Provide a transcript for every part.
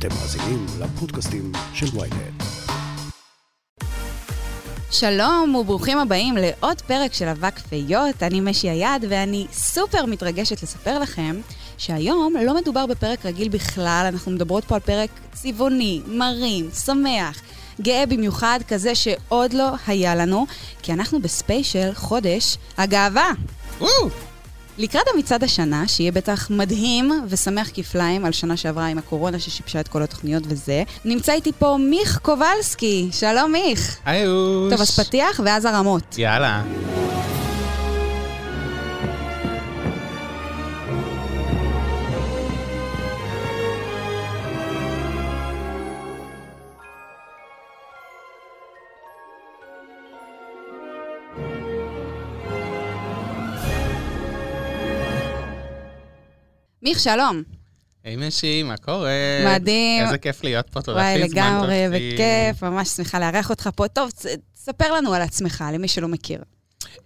אתם מאזינים לפודקאסטים של ויינט. שלום וברוכים הבאים לעוד פרק של אבק פיות, אני משי היד ואני סופר מתרגשת לספר לכם שהיום לא מדובר בפרק רגיל בכלל, אנחנו מדברות פה על פרק צבעוני, מרים, שמח, גאה במיוחד, כזה שעוד לא היה לנו, כי אנחנו בספיישל חודש הגאווה. וואו! לקראת המצעד השנה, שיהיה בטח מדהים ושמח כפליים על שנה שעברה עם הקורונה ששיבשה את כל התוכניות וזה, נמצא איתי פה מיך קובלסקי. שלום מיך. היי אוש. טוב, אז פתיח ואז הרמות. יאללה. מיך, שלום. היי משי, מה קורה? מדהים. איזה כיף להיות פה, תודה וואי, הכי זמן לגמרי. וכיף, ממש שמחה לארח אותך פה. טוב, ספר לנו על עצמך, למי שלא מכיר.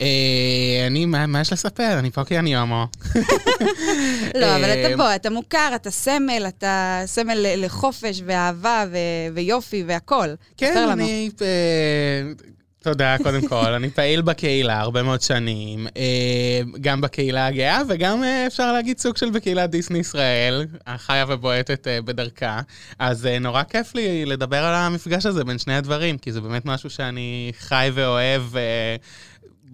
אה, אני, מה יש לספר? אני פה כי אני הומו. לא, אבל אה, אתה פה, אתה מוכר, אתה סמל, אתה סמל לחופש ואהבה ויופי והכול. כן. אני... תודה, קודם כל. אני פעיל בקהילה הרבה מאוד שנים, אה, גם בקהילה הגאה וגם אה, אפשר להגיד סוג של בקהילת דיסני ישראל, החיה ובועטת אה, בדרכה. אז נורא כיף לי לדבר על המפגש הזה בין שני הדברים, כי זה באמת משהו שאני חי ואוהב.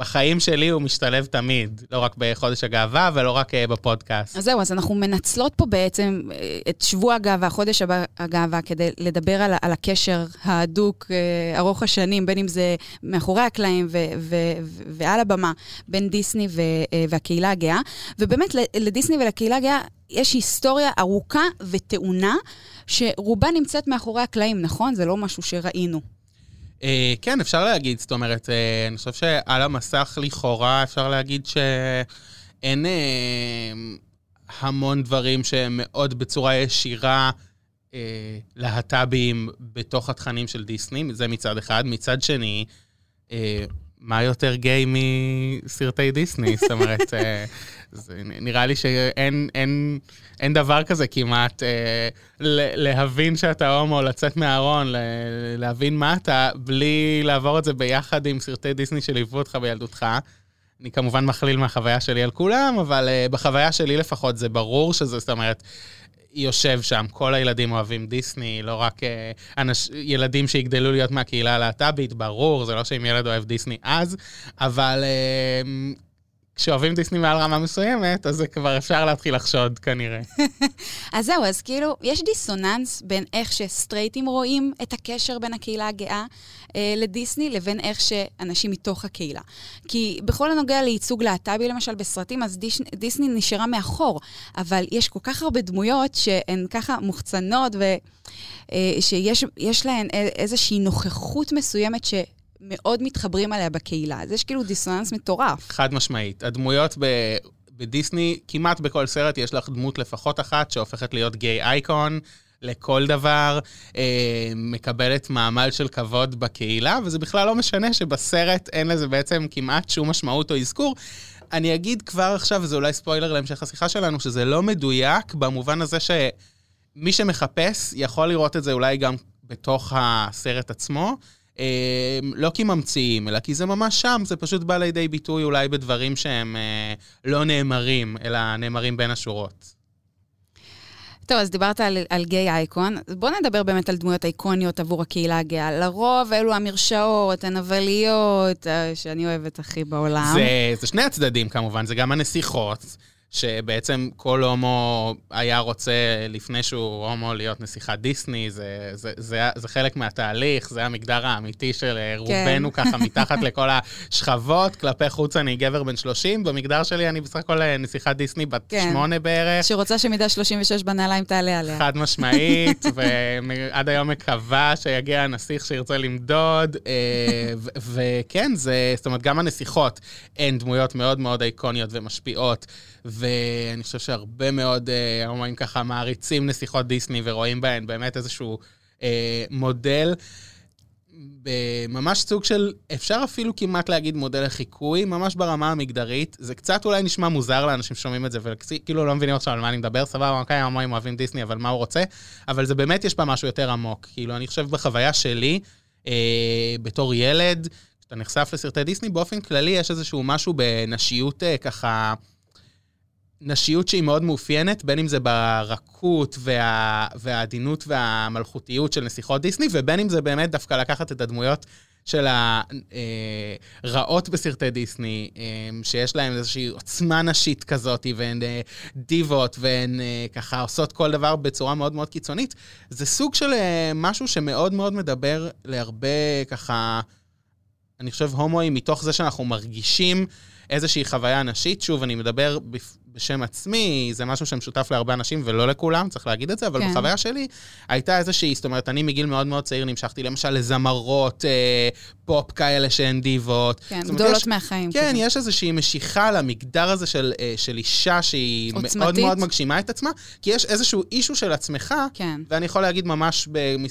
בחיים שלי הוא משתלב תמיד, לא רק בחודש הגאווה ולא רק אה, בפודקאסט. אז זהו, אז אנחנו מנצלות פה בעצם אה, את שבוע הגאווה, חודש הגאווה, כדי לדבר על, על הקשר ההדוק, אה, ארוך השנים, בין אם זה מאחורי הקלעים ו- ו- ו- ועל הבמה, בין דיסני ו- והקהילה הגאה. ובאמת, לדיסני ולקהילה הגאה יש היסטוריה ארוכה וטעונה, שרובה נמצאת מאחורי הקלעים, נכון? זה לא משהו שראינו. אה, כן, אפשר להגיד, זאת אומרת, אה, אני חושב שעל המסך לכאורה אפשר להגיד שאין אה, המון דברים שהם מאוד בצורה ישירה להט"בים בתוך התכנים של דיסני, זה מצד אחד. מצד שני, מה יותר גיי מסרטי דיסני? זאת אומרת, זה נראה לי שאין אין, אין דבר כזה כמעט, אה, להבין שאתה הומו, לצאת מהארון, להבין מה אתה, בלי לעבור את זה ביחד עם סרטי דיסני שליוו אותך בילדותך. אני כמובן מכליל מהחוויה שלי על כולם, אבל uh, בחוויה שלי לפחות זה ברור שזה, זאת אומרת, יושב שם, כל הילדים אוהבים דיסני, לא רק uh, אנש, ילדים שיגדלו להיות מהקהילה הלהט"בית, ברור, זה לא שאם ילד אוהב דיסני אז, אבל uh, כשאוהבים דיסני מעל רמה מסוימת, אז זה כבר אפשר להתחיל לחשוד כנראה. אז זהו, אז כאילו, יש דיסוננס בין איך שסטרייטים רואים את הקשר בין הקהילה הגאה אה, לדיסני, לבין איך שאנשים מתוך הקהילה. כי בכל הנוגע לייצוג להט"בי, למשל, בסרטים, אז דיש, דיסני נשארה מאחור, אבל יש כל כך הרבה דמויות שהן ככה מוחצנות, ושיש יש להן איזושהי נוכחות מסוימת ש... מאוד מתחברים עליה בקהילה. אז יש כאילו דיסוננס מטורף. חד משמעית. הדמויות ב... בדיסני, כמעט בכל סרט יש לך דמות לפחות אחת שהופכת להיות גיי אייקון לכל דבר, אה, מקבלת מעמד של כבוד בקהילה, וזה בכלל לא משנה שבסרט אין לזה בעצם כמעט שום משמעות או אזכור. אני אגיד כבר עכשיו, וזה אולי ספוילר להמשך השיחה שלנו, שזה לא מדויק במובן הזה שמי שמחפש יכול לראות את זה אולי גם בתוך הסרט עצמו. אה, לא כי ממציאים, אלא כי זה ממש שם, זה פשוט בא לידי ביטוי אולי בדברים שהם אה, לא נאמרים, אלא נאמרים בין השורות. טוב, אז דיברת על, על גיי אייקון. אז בוא נדבר באמת על דמויות אייקוניות עבור הקהילה הגאה. לרוב אלו המרשעות, הנבליות, אה, שאני אוהבת הכי בעולם. זה, זה שני הצדדים כמובן, זה גם הנסיכות, שבעצם כל הומו היה רוצה, לפני שהוא הומו, להיות נסיכת דיסני, זה, זה, זה, זה חלק מהתהליך, זה המגדר האמיתי של אה, רובנו ככה מתחת לכל השכבות. כלפי חוץ אני גבר בן 30, במגדר שלי אני בסך הכל אה, נסיכת דיסני בת כן. שמונה בערך. שרוצה שמידה 36 בנעליים תעלה עליה. חד משמעית, ועד היום מקווה שיגיע הנסיך שירצה למדוד, אה, וכן, זה, זאת אומרת, גם הנסיכות הן דמויות מאוד מאוד איקוניות ומשפיעות, ואני חושב שהרבה מאוד אה, הומואים ככה מעריצים נסיכות דיסני ורואים בהן באמת איזשהו אה, מודל. בממש סוג של, אפשר אפילו כמעט להגיד מודל לחיקוי, ממש ברמה המגדרית. זה קצת אולי נשמע מוזר לאנשים ששומעים את זה, וכאילו לא מבינים עכשיו על מה אני מדבר, סבבה, אוקיי, המומים אוהבים דיסני, אבל מה הוא רוצה? אבל זה באמת, יש בה משהו יותר עמוק. כאילו, אני חושב בחוויה שלי, אה, בתור ילד, כשאתה נחשף לסרטי דיסני, באופן כללי יש איזשהו משהו בנשיות אה, ככה... נשיות שהיא מאוד מאופיינת, בין אם זה ברכות וה, והעדינות והמלכותיות של נסיכות דיסני, ובין אם זה באמת דווקא לקחת את הדמויות של הרעות אה, בסרטי דיסני, אה, שיש להן איזושהי עוצמה נשית כזאת, והן אה, דיבות, והן ככה עושות כל דבר בצורה מאוד מאוד קיצונית. זה סוג של משהו שמאוד מאוד מדבר להרבה ככה, אני חושב, הומואים, מתוך זה שאנחנו מרגישים איזושהי חוויה נשית. שוב, אני מדבר בשם עצמי, זה משהו שמשותף להרבה אנשים ולא לכולם, צריך להגיד את זה, אבל כן. בחוויה שלי הייתה איזושהי, זאת אומרת, אני מגיל מאוד מאוד צעיר נמשכתי למשל לזמרות אה, פופ כאלה שהן דיבות. כן, גדולות יש, מהחיים. כן, כזה. יש איזושהי משיכה למגדר הזה של, אה, של אישה שהיא עוצמתית. מאוד מאוד מגשימה את עצמה, כי יש איזשהו אישו של עצמך, כן. ואני יכול להגיד ממש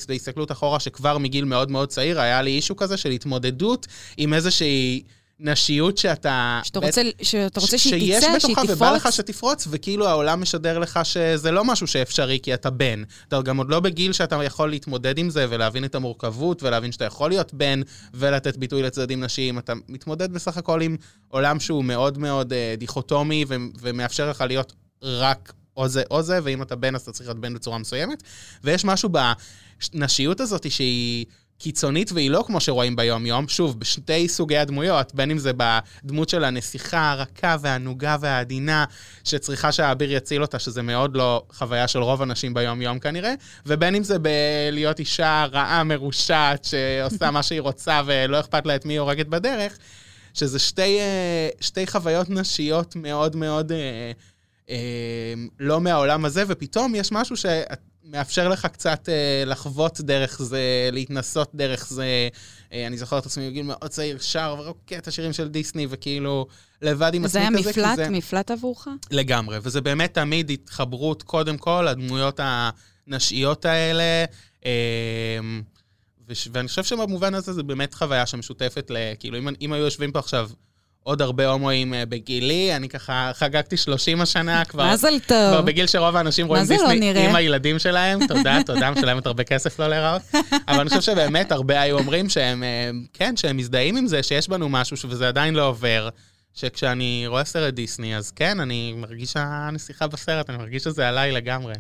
בהסתכלות אחורה, שכבר מגיל מאוד מאוד צעיר היה לי אישו כזה של התמודדות עם איזושהי... נשיות שאתה... שאתה רוצה, שאתה רוצה שהיא תצא, שהיא תפרוץ. שיש בתוכה ובא לך שתפרוץ, וכאילו העולם משדר לך שזה לא משהו שאפשרי כי אתה בן. אתה גם עוד לא בגיל שאתה יכול להתמודד עם זה ולהבין את המורכבות ולהבין שאתה יכול להיות בן ולתת ביטוי לצדדים נשיים. אתה מתמודד בסך הכל עם עולם שהוא מאוד מאוד אה, דיכוטומי ו- ומאפשר לך להיות רק או זה או זה, ואם אתה בן אז אתה צריך להיות בן בצורה מסוימת. ויש משהו בנשיות הזאת שהיא... קיצונית והיא לא כמו שרואים ביום-יום, שוב, בשתי סוגי הדמויות, בין אם זה בדמות של הנסיכה הרכה והענוגה והעדינה, שצריכה שהאביר יציל אותה, שזה מאוד לא חוויה של רוב הנשים ביום-יום כנראה, ובין אם זה בלהיות אישה רעה, מרושעת, שעושה מה שהיא רוצה ולא אכפת לה את מי היא הורגת בדרך, שזה שתי, אה, שתי חוויות נשיות מאוד מאוד... אה, אה, לא מהעולם הזה, ופתאום יש משהו שאת מאפשר לך קצת אה, לחוות דרך זה, להתנסות דרך זה. אה, אני זוכר את עצמי בגיל מאוד צעיר, שר ורוקט השירים של דיסני, וכאילו לבד עם עצמי כזה. זה היה מפלט. מפלט עבורך? לגמרי, וזה באמת תמיד התחברות, קודם כל, לדמויות הנשיות האלה. אה. ואני חושב שבמובן הזה זה באמת חוויה שמשותפת. כאילו, אם, אם היו יושבים פה עכשיו... עוד הרבה הומואים אה, בגילי, אני ככה חגגתי 30 השנה כבר. מזל טוב. כבר בגיל שרוב האנשים רואים דיסני לא עם הילדים שלהם, תודה, תודה, משלמת הרבה כסף לא להיראות. אבל אני חושב שבאמת הרבה היו אומרים שהם, אה, כן, שהם מזדהים עם זה, שיש בנו משהו וזה עדיין לא עובר. שכשאני רואה סרט דיסני, אז כן, אני מרגיש שהנסיכה בסרט, אני מרגיש שזה עליי לגמרי.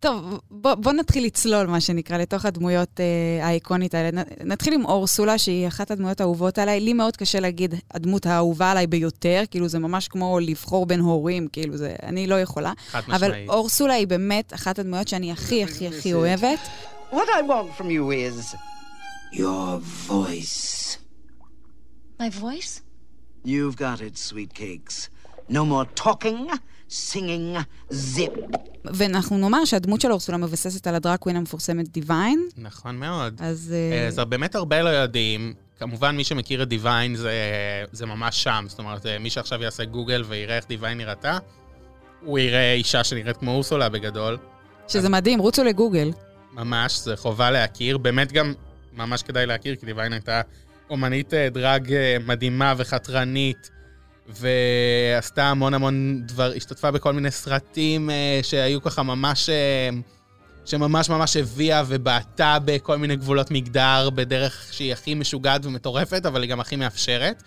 טוב, בוא, בוא נתחיל לצלול, מה שנקרא, לתוך הדמויות אה, האיקונית האלה. נתחיל עם אורסולה, שהיא אחת הדמויות האהובות עליי. לי מאוד קשה להגיד הדמות האהובה עליי ביותר, כאילו זה ממש כמו לבחור בין הורים, כאילו זה, אני לא יכולה. חד משמעית. אבל אורסולה היא באמת אחת הדמויות שאני הכי הכי הכי אוהבת. What I want from you is your voice. My voice? You've got it, sweet cakes. No more talking. Singing zip. ואנחנו נאמר שהדמות של אורסולה מבססת על הדראקווין המפורסמת דיוויין. נכון מאוד. אז... Uh... אז באמת הרבה לא יודעים. כמובן, מי שמכיר את דיוויין זה, זה ממש שם. זאת אומרת, אה, מי שעכשיו יעשה גוגל ויראה איך דיוויין נראתה, הוא יראה אישה שנראית כמו אורסולה בגדול. שזה אז... מדהים, רוצו לגוגל. ממש, זה חובה להכיר. באמת גם ממש כדאי להכיר, כי דיוויין הייתה אומנית דרג מדהימה וחתרנית. ועשתה המון המון דבר, השתתפה בכל מיני סרטים אה, שהיו ככה ממש, אה, שממש ממש הביאה ובעטה בכל מיני גבולות מגדר בדרך שהיא הכי משוגעת ומטורפת, אבל היא גם הכי מאפשרת.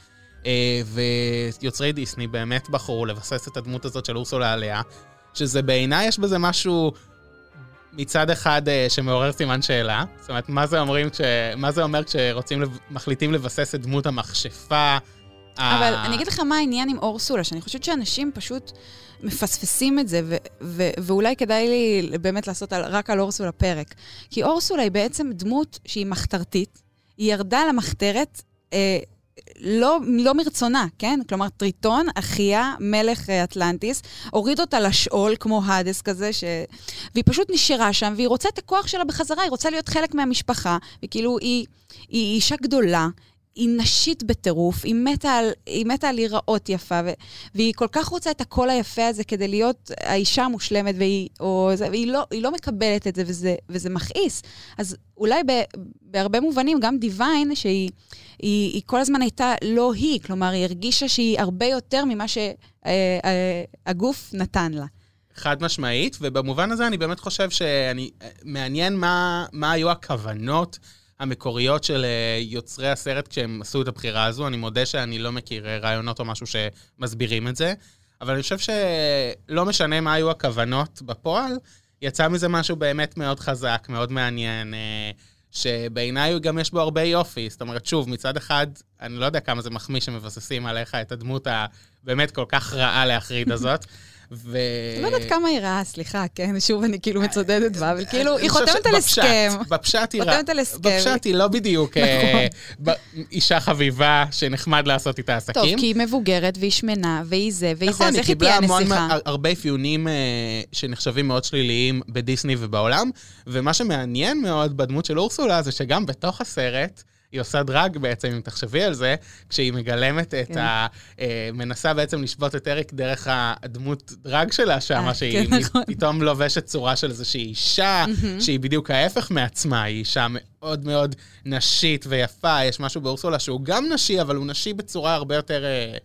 אה, ויוצרי דיסני באמת בחרו לבסס את הדמות הזאת של אורסולה עליה, שזה בעיניי יש בזה משהו מצד אחד שמעורר סימן שאלה. זאת אומרת, מה זה, אומרים. מה זה אומר כשרוצים, מחליטים לבסס את דמות המכשפה? אבל אני אגיד לך מה העניין עם אורסולה, שאני חושבת שאנשים פשוט מפספסים את זה, ו- ו- ואולי כדאי לי באמת לעשות על, רק על אורסולה פרק. כי אורסולה היא בעצם דמות שהיא מחתרתית, היא ירדה למחתרת, אה, לא, לא מרצונה, כן? כלומר, טריטון, אחיה, מלך אה, אטלנטיס, הוריד אותה לשאול, כמו האדס כזה, ש... והיא פשוט נשארה שם, והיא רוצה את הכוח שלה בחזרה, היא רוצה להיות חלק מהמשפחה, וכאילו, היא, היא אישה גדולה, היא נשית בטירוף, היא מתה על, היא מתה על להיראות יפה, ו, והיא כל כך רוצה את הקול היפה הזה כדי להיות האישה המושלמת, והיא, או, והיא לא, לא מקבלת את זה, וזה, וזה מכעיס. אז אולי ב, בהרבה מובנים, גם דיוויין, שהיא היא, היא כל הזמן הייתה לא היא, כלומר, היא הרגישה שהיא הרבה יותר ממה שהגוף אה, אה, נתן לה. חד משמעית, ובמובן הזה אני באמת חושב שאני, מעניין מה, מה היו הכוונות המקוריות של אה, יוצרי הסרט כשהם עשו את הבחירה הזו. אני מודה שאני לא מכיר אה, רעיונות או משהו שמסבירים את זה, אבל אני חושב שלא משנה מה היו הכוונות בפועל, יצא מזה משהו באמת מאוד חזק, מאוד מעניין. אה, שבעיניי גם יש בו הרבה יופי. זאת אומרת, שוב, מצד אחד, אני לא יודע כמה זה מחמיא שמבססים עליך את הדמות הבאמת כל כך רעה להחריד הזאת. ו... לא יודעת כמה היא רעה, סליחה, כן? שוב, אני כאילו מצודדת בה, אבל כאילו, היא חותמת על הסכם. בפשט היא רעה. חותמת על הסכם. בפשט היא לא בדיוק אה, נכון. אישה חביבה שנחמד לעשות איתה עסקים. טוב, כי היא מבוגרת, והיא שמנה, והיא זה, והיא זה, אז איך היא תהיה נסיכה? נכון, היא קיבלה הרבה אפיונים אה, שנחשבים מאוד שליליים בדיסני ובעולם, ומה שמעניין מאוד בדמות של אורסולה זה שגם בתוך הסרט, היא עושה דרג בעצם, אם תחשבי על זה, כשהיא מגלמת את כן. ה... אה, מנסה בעצם לשבות את אריק דרך הדמות דרג שלה שם, אה, שהיא כן, נכון. פתאום לובשת צורה של איזושהי אישה, שהיא בדיוק ההפך מעצמה, היא אישה מאוד מאוד נשית ויפה, יש משהו באורסולה שהוא גם נשי, אבל הוא נשי בצורה הרבה יותר אה,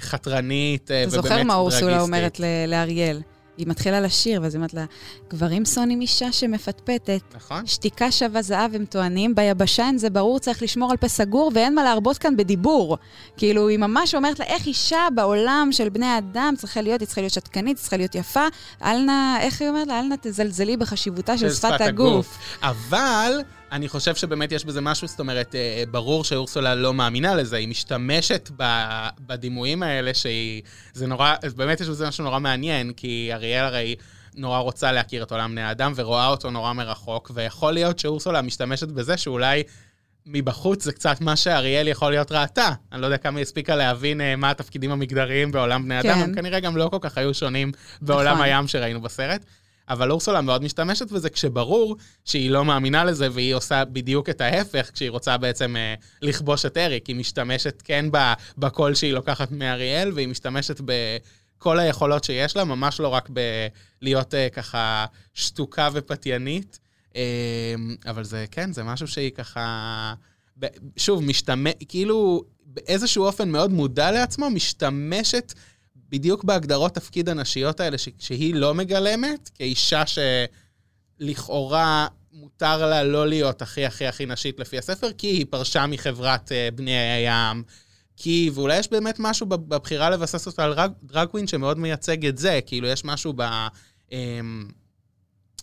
חתרנית ובאמת דרגיסטית. אתה זוכר מה אורסולה אומרת לאריאל? היא מתחילה לשיר, ואז היא אומרת לה, גברים שונאים אישה שמפטפטת. נכון. שתיקה שווה זהב, הם טוענים, ביבשה אין זה ברור, צריך לשמור על פה סגור, ואין מה להרבות כאן בדיבור. כאילו, היא ממש אומרת לה, איך אישה בעולם של בני אדם צריכה להיות, היא צריכה להיות שתקנית, היא צריכה להיות יפה. אל נא, איך היא אומרת לה? אל נא תזלזלי בחשיבותה של, של שפת, שפת הגוף. הגוף. אבל... אני חושב שבאמת יש בזה משהו, זאת אומרת, אה, ברור שאורסולה לא מאמינה לזה, היא משתמשת בדימויים האלה שהיא... זה נורא, באמת יש בזה משהו נורא מעניין, כי אריאל הרי נורא רוצה להכיר את עולם בני האדם ורואה אותו נורא מרחוק, ויכול להיות שאורסולה משתמשת בזה שאולי... מבחוץ זה קצת מה שאריאל יכול להיות ראתה. אני לא יודע כמה היא הספיקה להבין uh, מה התפקידים המגדריים בעולם בני כן. אדם, הם כנראה גם לא כל כך היו שונים בעולם נכון. הים שראינו בסרט. אבל אורסולה מאוד משתמשת בזה כשברור שהיא לא מאמינה לזה והיא עושה בדיוק את ההפך כשהיא רוצה בעצם אה, לכבוש את אריק. היא משתמשת כן בקול שהיא לוקחת מאריאל, והיא משתמשת בכל היכולות שיש לה, ממש לא רק בלהיות אה, ככה שתוקה ופתיינית. אה, אבל זה, כן, זה משהו שהיא ככה... שוב, משתמש, כאילו, באיזשהו אופן מאוד מודע לעצמו, משתמשת בדיוק בהגדרות תפקיד הנשיות האלה, ש- שהיא לא מגלמת, כאישה שלכאורה מותר לה לא להיות הכי הכי הכי נשית לפי הספר, כי היא פרשה מחברת uh, בני הים, כי, ואולי יש באמת משהו בבחירה לבסס אותה על דרגווין שמאוד מייצג את זה, כאילו יש משהו ב, um,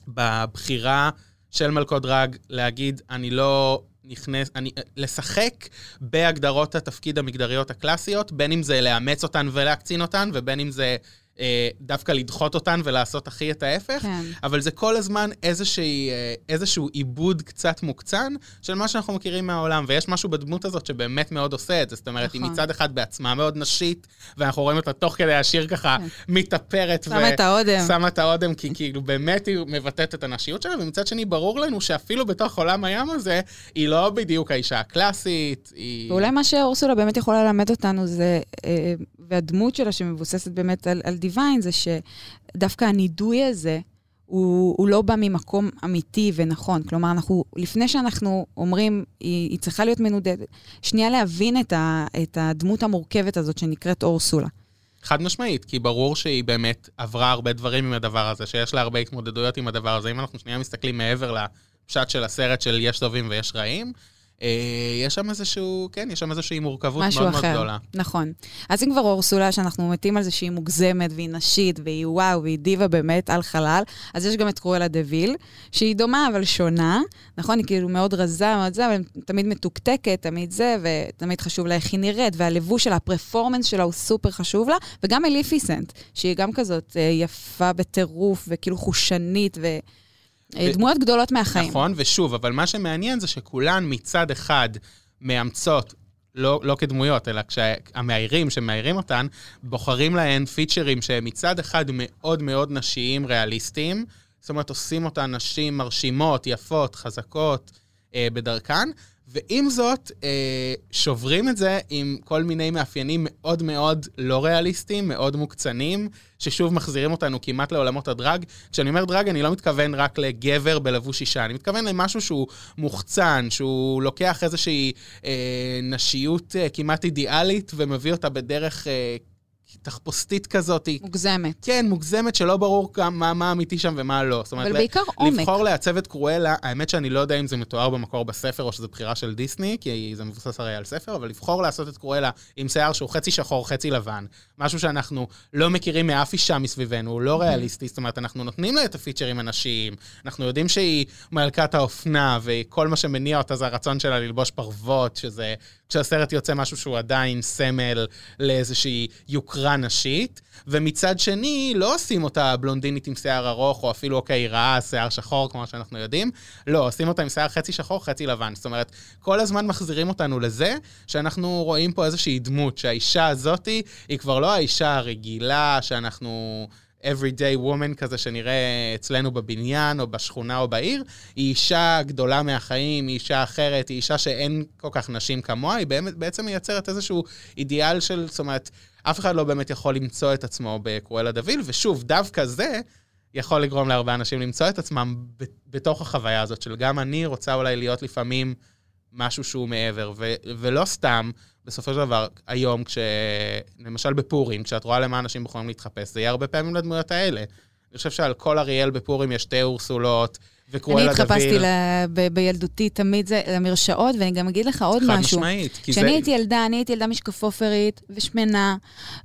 בבחירה של מלכות דרג להגיד, אני לא נכנס, אני, לשחק בהגדרות התפקיד המגדריות הקלאסיות, בין אם זה לאמץ אותן ולהקצין אותן, ובין אם זה אה, דווקא לדחות אותן ולעשות הכי את ההפך, כן. אבל זה כל הזמן איזושהי, אה, איזשהו עיבוד קצת מוקצן של מה שאנחנו מכירים מהעולם, ויש משהו בדמות הזאת שבאמת מאוד עושה את זה. זאת אומרת, נכון. היא מצד אחד בעצמה מאוד נשית, ואנחנו רואים אותה תוך כדי השיר ככה כן. מתאפרת. שמה את האודם. שמה את האודם, כי כאילו באמת היא מבטאת את הנשיות שלה, ומצד שני ברור לנו שאפילו בתוך עולם הים הזה, היא לא בדיוק האישה הקלאסית, היא... ואולי מה שאורסולה באמת יכולה ללמד אותנו זה, אה, והדמות שלה שמבוססת באמת על, על דיוויין, זה שדווקא הנידוי הזה, הוא, הוא לא בא ממקום אמיתי ונכון. כלומר, אנחנו, לפני שאנחנו אומרים, היא, היא צריכה להיות מנודדת, שנייה להבין את, ה, את הדמות המורכבת הזאת שנקראת אורסולה. חד משמעית, כי ברור שהיא באמת עברה הרבה דברים עם הדבר הזה, שיש לה הרבה התמודדויות עם הדבר הזה. אם אנחנו שנייה מסתכלים מעבר לפשט של הסרט של יש טובים ויש רעים, יש שם איזשהו, כן, יש שם איזושהי מורכבות מאוד אחר. מאוד גדולה. נכון. אז אם כבר אורסולה, שאנחנו מתים על זה שהיא מוגזמת והיא נשית והיא וואו והיא דיבה באמת על חלל, אז יש גם את קרואלה דה ויל, שהיא דומה אבל שונה, נכון? היא כאילו מאוד רזה, מאוד זה, אבל תמיד מתוקתקת, תמיד זה, ותמיד חשוב לה איך היא נראית, והלבוש שלה, הפרפורמנס שלה הוא סופר חשוב לה, וגם אליפיסנט, שהיא גם כזאת אה, יפה בטירוף וכאילו חושנית ו... דמויות גדולות מהחיים. נכון, ושוב, אבל מה שמעניין זה שכולן מצד אחד מאמצות לא, לא כדמויות, אלא כשהמאיירים שמאיירים אותן, בוחרים להן פיצ'רים שהם מצד אחד מאוד מאוד נשיים ריאליסטיים, זאת אומרת, עושים אותן נשים מרשימות, יפות, חזקות אה, בדרכן, ועם זאת, אה, שוברים את זה עם כל מיני מאפיינים מאוד מאוד לא ריאליסטיים, מאוד מוקצנים, ששוב מחזירים אותנו כמעט לעולמות הדרג. כשאני אומר דרג, אני לא מתכוון רק לגבר בלבוש אישה, אני מתכוון למשהו שהוא מוחצן, שהוא לוקח איזושהי אה, נשיות אה, כמעט אידיאלית ומביא אותה בדרך... אה, תחפושתית כזאת. מוגזמת. כן, מוגזמת, שלא ברור גם מה, מה אמיתי שם ומה לא. זאת אומרת, אבל בעיקר עומק. לבחור לעצב את קרואלה, האמת שאני לא יודע אם זה מתואר במקור בספר או שזו בחירה של דיסני, כי זה מבוסס הרי על ספר, אבל לבחור לעשות את קרואלה עם שיער שהוא חצי שחור, חצי לבן, משהו שאנחנו לא מכירים מאף אישה מסביבנו, הוא לא ריאליסטי, זאת אומרת, אנחנו נותנים לה את הפיצ'רים הנשיים, אנחנו יודעים שהיא מלכת האופנה, וכל מה שמניע אותה זה הרצון שלה ללבוש פרוות, שזה כשהסרט יוצא משהו שהוא עדיין סמל לאיזושהי יוקרה נשית, ומצד שני, לא עושים אותה בלונדינית עם שיער ארוך, או אפילו, אוקיי, רעה, שיער שחור, כמו שאנחנו יודעים, לא, עושים אותה עם שיער חצי שחור, חצי לבן. זאת אומרת, כל הזמן מחזירים אותנו לזה שאנחנו רואים פה איזושהי דמות, שהאישה הזאתי היא כבר לא האישה הרגילה שאנחנו... everyday woman כזה שנראה אצלנו בבניין, או בשכונה או בעיר, היא אישה גדולה מהחיים, היא אישה אחרת, היא אישה שאין כל כך נשים כמוה, היא באמת, בעצם מייצרת איזשהו אידיאל של, זאת אומרת, אף אחד לא באמת יכול למצוא את עצמו בקרואלה דוויל, ושוב, דווקא זה יכול לגרום להרבה אנשים למצוא את עצמם בתוך החוויה הזאת של גם אני רוצה אולי להיות לפעמים משהו שהוא מעבר, ו- ולא סתם. בסופו של דבר, היום, כש... למשל בפורים, כשאת רואה למה אנשים יכולים להתחפש, זה יהיה הרבה פעמים לדמויות האלה. אני חושב שעל כל אריאל בפורים יש שתי אורסולות, וקרואלה דוד. אני התחפשתי ב- בילדותי תמיד זה למרשעות, ואני גם אגיד לך עוד חד משהו. חד משמעית. כשאני זה... הייתי ילדה, אני הייתי ילדה משקפופרית ושמנה,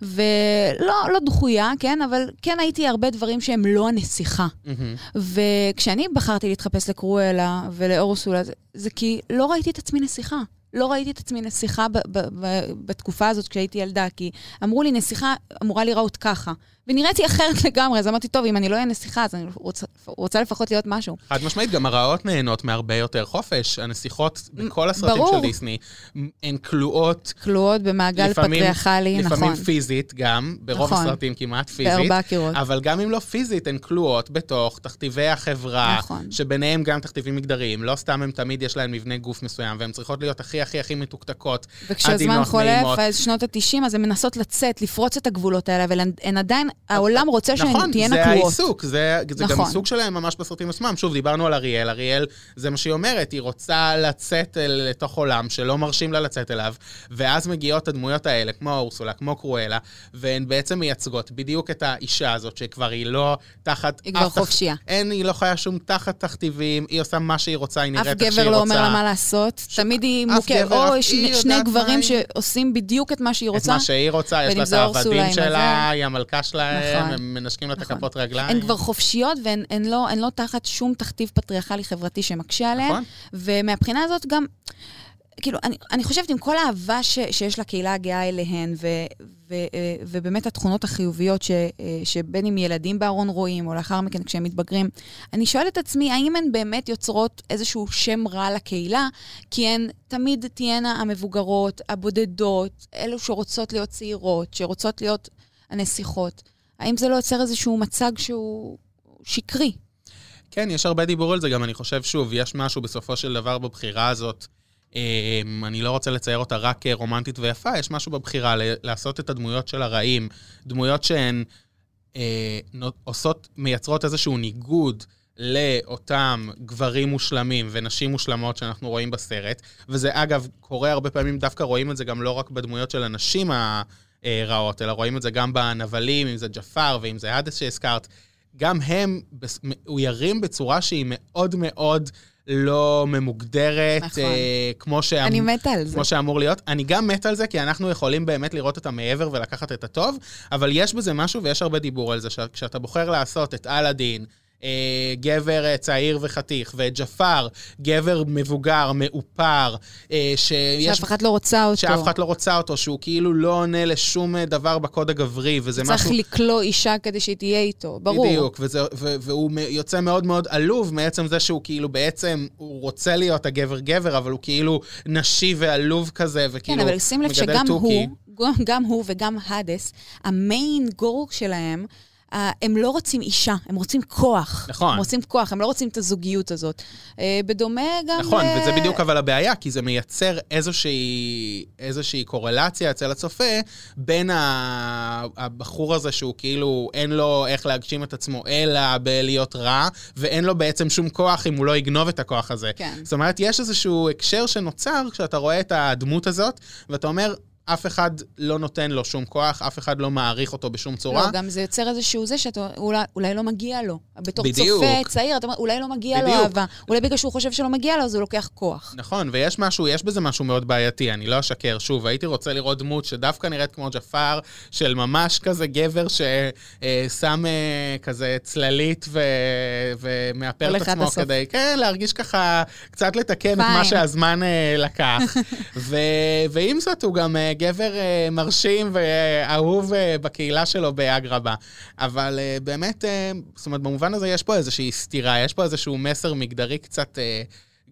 ולא לא דחויה, כן? אבל כן הייתי הרבה דברים שהם לא הנסיכה. Mm-hmm. וכשאני בחרתי להתחפש לקרואלה ולאורסולה, זה, זה כי לא ראיתי את עצמי נסיכה. לא ראיתי את עצמי נסיכה ב- ב- ב- בתקופה הזאת כשהייתי ילדה, כי אמרו לי, נסיכה אמורה להיראות ככה. ונראיתי אחרת לגמרי, אז אמרתי, טוב, אם אני לא אהיה נסיכה, אז אני רוצה, רוצה לפחות להיות משהו. חד משמעית, גם הרעות נהנות מהרבה יותר חופש. הנסיכות בכל הסרטים ברור. של דיסני הן כלואות. כלואות במעגל לפעמים, פטריארכלי, לפעמים נכון. לפעמים פיזית גם, ברוב נכון. הסרטים כמעט פיזית. בארבע קירות. אבל גם אם לא פיזית, הן כלואות בתוך תכתיבי החברה, נכון. שביניהם גם תכתיבים מגדריים. לא סתם הם תמיד יש להן מבנה גוף מסוים, והן צריכות להיות הכי הכי הכי מתוקתקות, וכשהזמן חולף, אז שנות ה-90, אז הן מנסות לצאת, לפרוץ את הגבולות האלה, אבל הן עדיין, העולם רוצה שהן נכון, תהיינה קרואות. נכון, זה העיסוק, זה, זה נכון. גם עיסוק שלהם ממש בסרטים עצמם. שוב, דיברנו על אריאל, אריאל, זה מה שהיא אומרת, היא רוצה לצאת לתוך עולם שלא מרשים לה לצאת אליו, ואז מגיעות הדמויות האלה, כמו אורסולה, כמו קרואלה, והן בעצם מייצגות בדיוק את האישה הזאת, שכבר היא לא תחת... היא כבר חופשייה. אין, היא לא חיה שום תחת תכתיבים, היא עושה מה שהיא רוצה, היא נראית איך שהיא רוצה. אף גבר לא אומר לה מה לעשות. תמיד היא מוכרת, או. שני, שני גברים שעושים בדיוק את מה שהיא רוצה. את מה שהיא רוצה, יש לה את העבדים שלה, היא המלכה שלהם, נכון. הם מנשקים לה את נכון. הכפות רגליים. הן כבר חופשיות והן הן לא, הן לא תחת שום תכתיב פטריארכלי חברתי שמקשה עליהן. נכון. ומהבחינה הזאת גם... כאילו, אני, אני חושבת עם כל האהבה ש, שיש לקהילה הגאה אליהן, ו, ו, אה, ובאמת התכונות החיוביות ש, אה, שבין אם ילדים בארון רואים, או לאחר מכן כשהם מתבגרים, אני שואלת את עצמי, האם הן באמת יוצרות איזשהו שם רע לקהילה? כי הן תמיד תהיינה המבוגרות, הבודדות, אלו שרוצות להיות צעירות, שרוצות להיות הנסיכות. האם זה לא יוצר איזשהו מצג שהוא שקרי? כן, יש הרבה דיבור על זה גם. אני חושב, שוב, יש משהו בסופו של דבר בבחירה הזאת. אמ, אני לא רוצה לצייר אותה רק רומנטית ויפה, יש משהו בבחירה לעשות את הדמויות של הרעים, דמויות שהן אה, עושות, מייצרות איזשהו ניגוד לאותם גברים מושלמים ונשים מושלמות שאנחנו רואים בסרט, וזה אגב קורה הרבה פעמים, דווקא רואים את זה גם לא רק בדמויות של הנשים הרעות, אלא רואים את זה גם בנבלים, אם זה ג'פר ואם זה האדס שהזכרת, גם הם מאוירים בצורה שהיא מאוד מאוד... לא ממוגדרת, נכון. אה, כמו, שאמ... אני מתה על זה. כמו שאמור להיות. אני גם מת על זה, כי אנחנו יכולים באמת לראות את המעבר ולקחת את הטוב, אבל יש בזה משהו ויש הרבה דיבור על זה, שכשאתה בוחר לעשות את אלאדין, גבר אה, צעיר וחתיך, ואת ג'פר, גבר מבוגר, מאופר, אה, שיש... שאף אחד לא רוצה אותו. שאף אחד לא רוצה אותו, שהוא כאילו לא עונה לשום אה, דבר בקוד הגברי, וזה צריך משהו... צריך לקלוא אישה כדי שהיא תהיה איתו, ברור. בדיוק, וזה, ו, והוא יוצא מאוד מאוד עלוב מעצם זה שהוא כאילו בעצם, הוא רוצה להיות הגבר-גבר, אבל הוא כאילו נשי ועלוב כזה, וכאילו כן, אבל שים לב שגם הוא, גם הוא וגם האדס, המיין גורג שלהם, אה, הם לא רוצים אישה, הם רוצים כוח. נכון. הם רוצים כוח, הם לא רוצים את הזוגיות הזאת. אה, בדומה גם... נכון, ל- וזה בדיוק אבל הבעיה, כי זה מייצר איזושהי, איזושהי קורלציה אצל הצופה בין ה- הבחור הזה שהוא כאילו אין לו איך להגשים את עצמו, אלא בלהיות רע, ואין לו בעצם שום כוח אם הוא לא יגנוב את הכוח הזה. כן. זאת אומרת, יש איזשהו הקשר שנוצר כשאתה רואה את הדמות הזאת, ואתה אומר, אף אחד לא נותן לו שום כוח, אף אחד לא מעריך אותו בשום צורה. לא, גם זה יוצר איזשהו זה שאתה, אולי, אולי לא מגיע לו. בתור בדיוק. צופה צעיר, אתה אומר, אולי לא מגיע לו בדיוק. אהבה. אולי בגלל שהוא חושב שלא מגיע לו, אז הוא לוקח כוח. נכון, ויש משהו, יש בזה משהו מאוד בעייתי, אני לא אשקר. שוב, הייתי רוצה לראות דמות שדווקא נראית כמו ג'פר, של ממש כזה גבר ששם אה, כזה צללית ו... ומאפר את עצמו הסוף. כדי, כן, להרגיש ככה, קצת לתקן את מה. שהזמן אה, לקח. ו... ועם זאת, הוא גם אה, גבר אה, מרשים ואהוב אה, בקהילה שלו באגרבה. אבל אה, באמת, זאת אומרת, במובן הזה יש פה איזושהי סתירה, יש פה איזשהו מסר מגדרי קצת...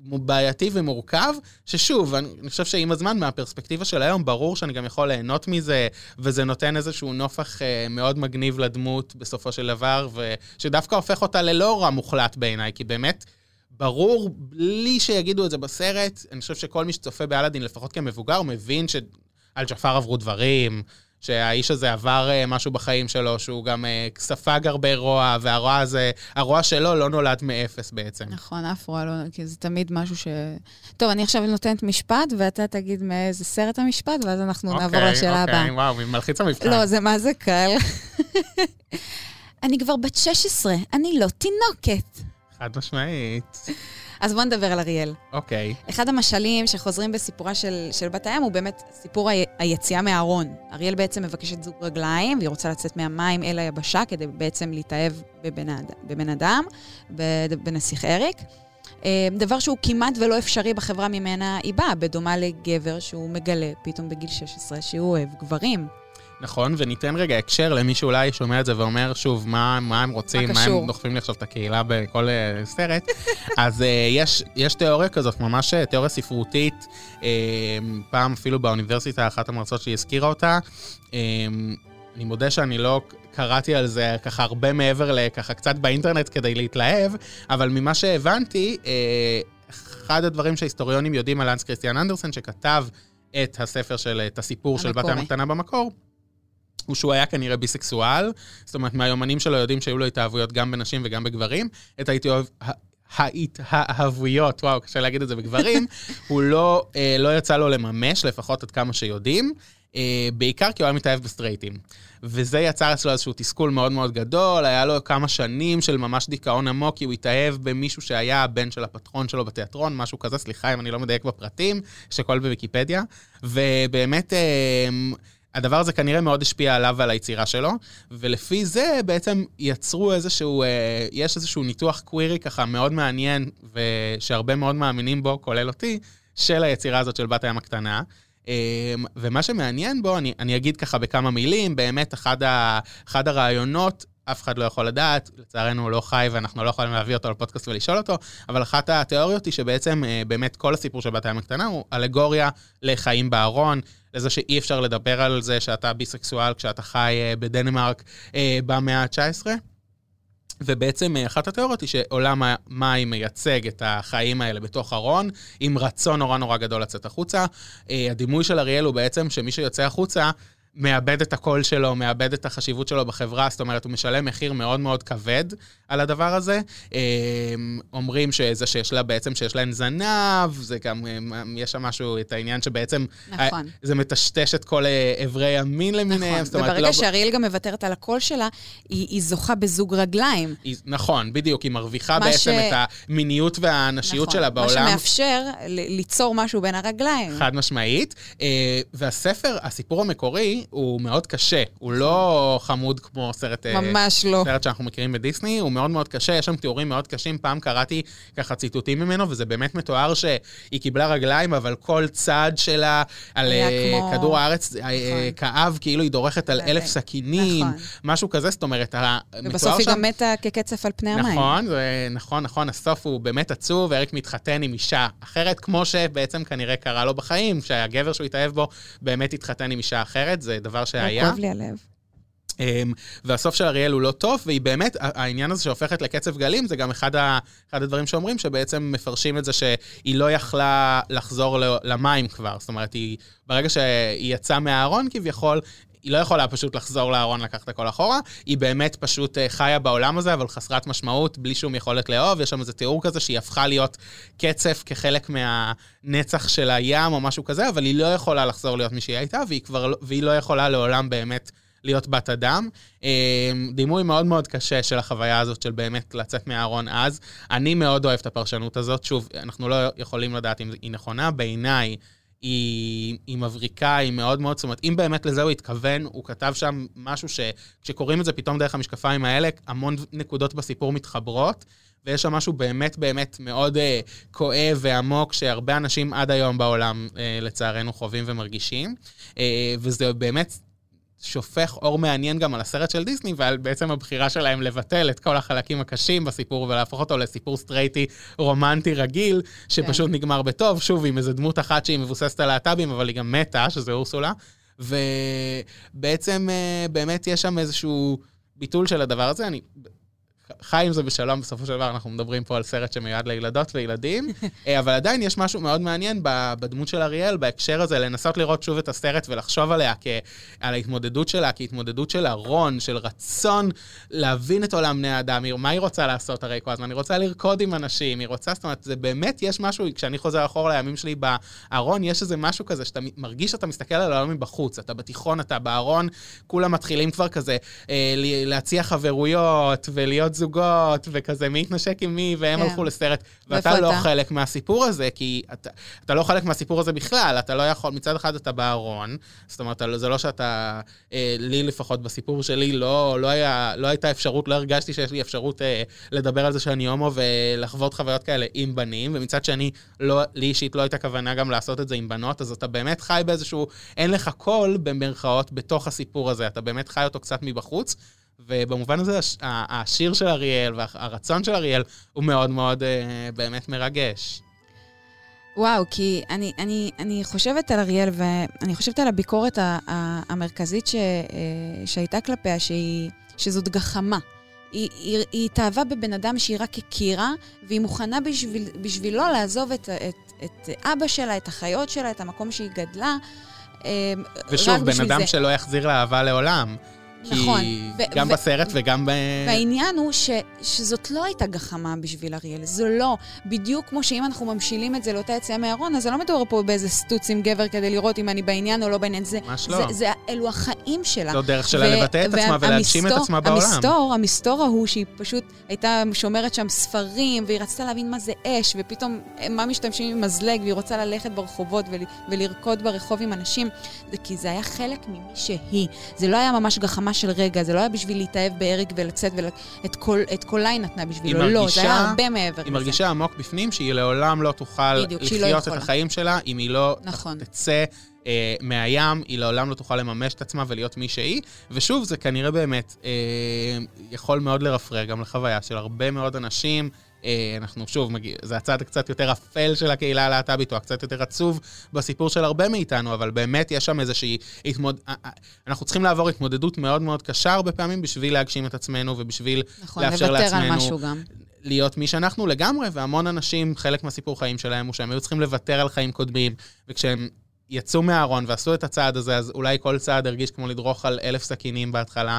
בעייתי ומורכב, ששוב, אני אני חושב שעם הזמן, מהפרספקטיבה של היום, ברור שאני גם יכול ליהנות מזה, וזה נותן איזשהו נופח אה, מאוד מגניב לדמות בסופו של דבר, ושדווקא הופך אותה ללא רע מוחלט בעיניי, כי באמת, ברור, בלי שיגידו את זה בסרט, אני חושב שכל מי שצופה באלאדין, לפחות כמבוגר, מבין שעל ג'פר עברו דברים, שהאיש הזה עבר אה, משהו בחיים שלו, שהוא גם אה, ספג הרבה רוע, והרוע הזה, הרוע שלו לא נולד מאפס בעצם. נכון, אף רוע לא, כי זה תמיד משהו ש... טוב, אני עכשיו נותנת משפט, ואתה תגיד מאיזה סרט המשפט, ואז אנחנו נעבור אוקיי, לשאלה הבאה. אוקיי, וואו, מלחיץ המבחן. לא, זה מה זה קל. אני כבר בת 16, אני לא תינוקת. חד משמעית. אז בואו נדבר על אריאל. אוקיי. אחד המשלים שחוזרים בסיפורה של, של בת הים הוא באמת סיפור ה- היציאה מהארון. אריאל בעצם מבקשת זוג רגליים, והיא רוצה לצאת מהמים אל היבשה כדי בעצם להתאהב בבן, בבן אדם, בנסיך אריק. אה, דבר שהוא כמעט ולא אפשרי בחברה ממנה היא באה, בדומה לגבר שהוא מגלה פתאום בגיל 16 שהוא אוהב גברים. נכון, וניתן רגע הקשר למי שאולי שומע את זה ואומר, שוב, מה, מה הם רוצים, מה מה? הם דוחפים לי עכשיו את הקהילה בכל uh, סרט. אז uh, יש, יש תיאוריה כזאת, ממש אה, תיאוריה ספרותית, uh, פעם אפילו באוניברסיטה, אחת המרצות שלי הזכירה אותה. Uh, אני מודה שאני לא קראתי על זה ככה הרבה מעבר לככה קצת באינטרנט כדי להתלהב, אבל ממה שהבנתי, uh, אחד הדברים שההיסטוריונים יודעים על אנס כריסטיאן אנדרסן, שכתב את הספר של, את הסיפור של בת המקורי. הים הקטנה במקור, הוא שהוא היה כנראה ביסקסואל, זאת אומרת, מהיומנים שלו יודעים שהיו לו התאהבויות גם בנשים וגם בגברים. את ההתאהב... ההתאהבויות, וואו, קשה להגיד את זה בגברים, הוא לא, אה, לא יצא לו לממש, לפחות עד כמה שיודעים, אה, בעיקר כי הוא היה מתאהב בסטרייטים. וזה יצר אצלו איזשהו תסכול מאוד מאוד גדול, היה לו כמה שנים של ממש דיכאון עמוק, כי הוא התאהב במישהו שהיה הבן של הפטרון שלו בתיאטרון, משהו כזה, סליחה אם אני לא מדייק בפרטים, יש הכל בוויקיפדיה. ובאמת... אה, הדבר הזה כנראה מאוד השפיע עליו ועל היצירה שלו, ולפי זה בעצם יצרו איזשהו, אה, יש איזשהו ניתוח קווירי ככה מאוד מעניין, ושהרבה מאוד מאמינים בו, כולל אותי, של היצירה הזאת של בת הים הקטנה. אה, ומה שמעניין בו, אני, אני אגיד ככה בכמה מילים, באמת אחד, ה, אחד הרעיונות, אף אחד לא יכול לדעת, לצערנו הוא לא חי ואנחנו לא יכולים להביא אותו לפודקאסט ולשאול אותו, אבל אחת התיאוריות היא שבעצם אה, באמת כל הסיפור של בת הים הקטנה הוא אלגוריה לחיים בארון, לזה שאי אפשר לדבר על זה שאתה ביסקסואל כשאתה חי אה, בדנמרק אה, במאה ה-19. ובעצם אה, אחת התיאוריות היא שעולם המים מייצג את החיים האלה בתוך ארון, עם רצון נורא נורא גדול לצאת החוצה. הדימוי של אריאל הוא בעצם שמי שיוצא החוצה, מאבד את הקול שלו, מאבד את החשיבות שלו בחברה, זאת אומרת, הוא משלם מחיר מאוד מאוד כבד על הדבר הזה. אה, אומרים שזה שיש לה בעצם, שיש להן זנב, זה גם, אה, יש שם משהו, את העניין שבעצם... נכון. אה, זה מטשטש את כל איברי המין למיניהם, נכון, זאת אומרת, וברגע לא... שאריאל גם מוותרת על הקול שלה, היא, היא זוכה בזוג רגליים. היא- נכון, בדיוק, היא מרוויחה בעצם ש- את המיניות והנשיות נכון, שלה בעולם. מה שמאפשר ליצור משהו בין הרגליים. חד משמעית. והספר, הסיפור המקורי, הוא מאוד קשה. הוא לא חמוד כמו סרט... אה, ממש לא. סרט שאנחנו מכירים בדיסני, הוא מאוד מאוד קשה, יש שם תיאורים מאוד קשים. פעם קראתי ככה ציטוטים ממנו, וזה באמת מתואר שהיא קיבלה רגליים, אבל כל צעד שלה על אה, כמו- כדור הארץ אה, אה, כאב, כאילו היא דורכת על אלף סכינים, נכון. משהו כזה, זאת אומרת, ובסוף היא שם- גם מתה כקצף על פני המים. נכון, זה, נכון, נכון, הסוף הוא באמת עצוב, ואריק מתחתן עם אישה אחרת, כמו שבעצם כנראה קרה לו בחיים, שהגבר שהוא התאהב בו באמת התחתן עם אישה אחרת, זה דבר שהיה. כואב לי הלב. אמ, והסוף של אריאל הוא לא טוב, והיא באמת, העניין הזה שהופכת לקצב גלים, זה גם אחד, ה, אחד הדברים שאומרים, שבעצם מפרשים את זה שהיא לא יכלה לחזור למים כבר. זאת אומרת, היא, ברגע שהיא יצאה מהארון כביכול, היא לא יכולה פשוט לחזור לארון, לקחת הכל אחורה, היא באמת פשוט אה, חיה בעולם הזה, אבל חסרת משמעות, בלי שום יכולת לאהוב. יש שם איזה תיאור כזה שהיא הפכה להיות קצף כחלק מהנצח של הים או משהו כזה, אבל היא לא יכולה לחזור להיות מי שהיא הייתה, והיא, כבר, לא, והיא לא יכולה לעולם באמת להיות בת אדם. אה, דימוי מאוד מאוד קשה של החוויה הזאת של באמת לצאת מהארון אז. אני מאוד אוהב את הפרשנות הזאת. שוב, אנחנו לא יכולים לדעת אם היא נכונה. בעיניי, היא, היא מבריקה, היא מאוד מאוד, זאת אומרת, אם באמת לזה הוא התכוון, הוא כתב שם משהו שכשקוראים את זה פתאום דרך המשקפיים האלה, המון נקודות בסיפור מתחברות, ויש שם משהו באמת באמת מאוד uh, כואב ועמוק, שהרבה אנשים עד היום בעולם, uh, לצערנו, חווים ומרגישים. Uh, וזה באמת שופך אור מעניין גם על הסרט של דיסני ועל בעצם הבחירה שלהם לבטל את כל החלקים הקשים בסיפור ולהפוך אותו לסיפור סטרייטי רומנטי רגיל, שפשוט כן. נגמר בטוב, שוב, עם איזה דמות אחת שהיא מבוססת על להט"בים, אבל היא גם מתה, שזה אורסולה. ובעצם אה, באמת יש שם איזשהו ביטול של הדבר הזה. אני חי עם זה בשלום, בסופו של דבר אנחנו מדברים פה על סרט שמיועד לילדות וילדים, אה, אבל עדיין יש משהו מאוד מעניין בדמות של אריאל, בהקשר הזה, לנסות לראות שוב את הסרט ולחשוב עליה כ... על ההתמודדות שלה, כהתמודדות של ארון, של רצון להבין את עולם בני האדם, מה היא רוצה לעשות הרי כל הזמן? היא רוצה לרקוד עם אנשים, היא רוצה, זאת אומרת, זה באמת, יש משהו, כשאני חוזר אחורה לימים שלי בארון, יש איזה משהו כזה שאתה מרגיש שאתה מסתכל על העולם מבחוץ, אתה בתיכון, אתה בארון, כולם מתחילים כבר כזה אה, להציע חברויות ולהיות זוגות, וכזה מי התנשק עם מי, והם כן. הלכו לסרט, ואתה לא אתה? חלק מהסיפור הזה, כי אתה, אתה לא חלק מהסיפור הזה בכלל, אתה לא יכול, מצד אחד אתה בארון, זאת אומרת, זה לא שאתה, אה, לי לפחות בסיפור שלי, לא, לא, היה, לא הייתה אפשרות, לא הרגשתי שיש לי אפשרות אה, לדבר על זה שאני הומו ולחוות חוויות כאלה עם בנים, ומצד שני, לא, לי אישית לא הייתה כוונה גם לעשות את זה עם בנות, אז אתה באמת חי באיזשהו, אין לך קול, במרכאות, בתוך הסיפור הזה, אתה באמת חי אותו קצת מבחוץ. ובמובן הזה השיר של אריאל והרצון של אריאל הוא מאוד מאוד אה, באמת מרגש. וואו, כי אני, אני, אני חושבת על אריאל ואני חושבת על הביקורת המרכזית ש, אה, שהייתה כלפיה, שהיא, שזאת גחמה. היא, היא, היא התאהבה בבן אדם שהיא רק הכירה, והיא מוכנה בשביל, בשבילו לעזוב את, את, את אבא שלה, את החיות שלה, את המקום שהיא גדלה. אה, ושוב, בן אדם זה. שלא יחזיר לאהבה לעולם. נכון. כי גם ו- בסרט וגם ב... והעניין הוא ש- שזאת לא הייתה גחמה בשביל אריאל, זו לא. בדיוק כמו שאם אנחנו ממשילים את זה לאותה יציאה מהארון, אז זה לא מדובר פה באיזה סטוץ עם גבר כדי לראות אם אני בעניין או לא בעניין. זה, ממש לא. זה, זה, אלו החיים שלה. זו דרך שלה ו- לבטא את עצמה ולהגשים את עצמה בעולם. המסתור, המסתור ההוא שהיא פשוט הייתה שומרת שם ספרים, והיא רצתה להבין מה זה אש, ופתאום מה משתמשים עם מזלג, והיא רוצה ללכת ברחובות ול- ולרקוד ברחוב עם אנשים, זה כי זה היה חלק ממי שהיא. זה לא היה ממש גחמה של רגע, זה לא היה בשביל להתאהב באריק ולצאת, ואת כל, קולה היא נתנה בשבילו, מרגישה, לא, זה היה הרבה מעבר לזה. היא מרגישה עמוק בפנים שהיא לעולם לא תוכל בדיוק, לא לחיות לא את החיים שלה, אם היא לא נכון. תצא אה, מהים, היא לעולם לא תוכל לממש את עצמה ולהיות מי שהיא. ושוב, זה כנראה באמת אה, יכול מאוד לרפרר גם לחוויה של הרבה מאוד אנשים. אה, אנחנו שוב, מגיע, זה הצד הקצת יותר אפל של הקהילה הלהט"בית, או הקצת יותר עצוב בסיפור של הרבה מאיתנו, אבל באמת יש שם איזושהי התמוד... אה, אה, אנחנו צריכים לעבור התמודדות מאוד מאוד קשה הרבה פעמים בשביל להגשים את עצמנו ובשביל נכון, לאפשר לעצמנו... נכון, לוותר על משהו גם. להיות מי שאנחנו לגמרי, והמון אנשים, חלק מהסיפור חיים שלהם הוא שהם היו צריכים לוותר על חיים קודמים, וכשהם יצאו מהארון ועשו את הצעד הזה, אז אולי כל צעד הרגיש כמו לדרוך על אלף סכינים בהתחלה.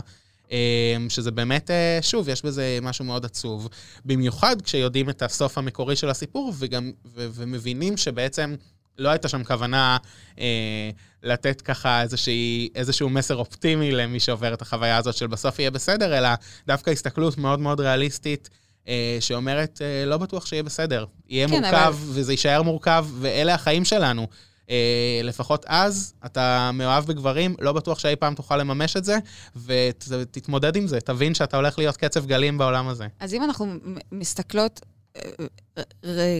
אמ, שזה באמת, אה, שוב, יש בזה משהו מאוד עצוב. במיוחד כשיודעים את הסוף המקורי של הסיפור, וגם, ו- ומבינים שבעצם לא הייתה שם כוונה אה, לתת ככה איזושהי, איזשהו מסר אופטימי למי שעובר את החוויה הזאת של בסוף יהיה בסדר, אלא דווקא הסתכלות מאוד מאוד ריאליסטית. אה, שאומרת, אה, לא בטוח שיהיה בסדר. יהיה כן, מורכב, אבל... וזה יישאר מורכב, ואלה החיים שלנו. אה, לפחות אז אתה מאוהב בגברים, לא בטוח שאי פעם תוכל לממש את זה, ותתמודד עם זה, תבין שאתה הולך להיות קצב גלים בעולם הזה. אז אם אנחנו מסתכלות אה,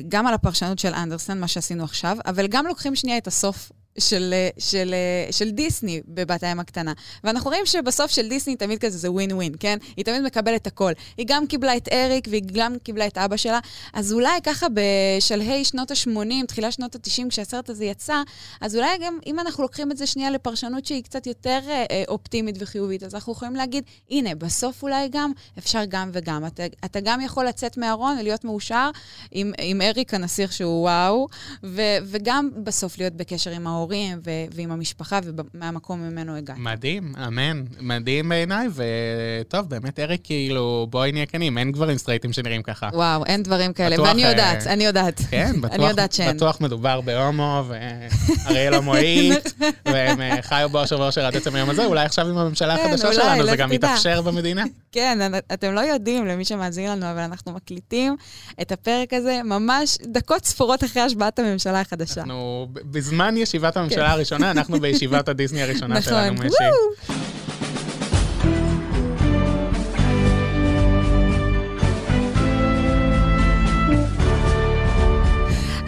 גם על הפרשנות של אנדרסן, מה שעשינו עכשיו, אבל גם לוקחים שנייה את הסוף של, של, של דיסני בבת הים הקטנה. ואנחנו רואים שבסוף של דיסני תמיד כזה זה ווין ווין, כן? היא תמיד מקבלת הכל. היא גם קיבלה את אריק והיא גם קיבלה את אבא שלה, אז אולי ככה בשלהי שנות ה-80, תחילת שנות ה-90, כשהסרט הזה יצא, אז אולי גם אם אנחנו לוקחים את זה שנייה לפרשנות שהיא קצת יותר אה, אה אופטימית וחיובית, אז אנחנו יכולים להגיד, הנה, בסוף אולי גם אפשר גם וגם. אתה, אתה גם יכול לצאת מהארון ולהיות מאושר עם, עם אריק הנסיך שהוא וואו, ו, וגם בסוף להיות בקשר עם ההורים. ו- ועם המשפחה ומהמקום ממנו הגעתי. מדהים, אמן. מדהים בעיניי, וטוב, באמת, אריק, כאילו, בואי נהיה כנים, אין גברים סטרייטים שנראים ככה. וואו, אין דברים כאלה, בטוח, ואני יודעת, אה, אני יודעת. כן, בטוח, אני יודעת שאין. בטוח מדובר בהומו, ואריאל הומואית, והם אה, חיו באושר ואושר עד עצם היום הזה, אולי עכשיו עם הממשלה כן, החדשה שלנו זה גם יתאפשר במדינה. כן, אתם לא יודעים, למי שמאזין לנו, אבל אנחנו מקליטים את הפרק הזה ממש דקות ספורות אחרי השבעת הממשלה החדשה. אנחנו בזמן ישיבת הממשלה כן. הראשונה, אנחנו בישיבת הדיסני הראשונה נכון. שלנו, משי.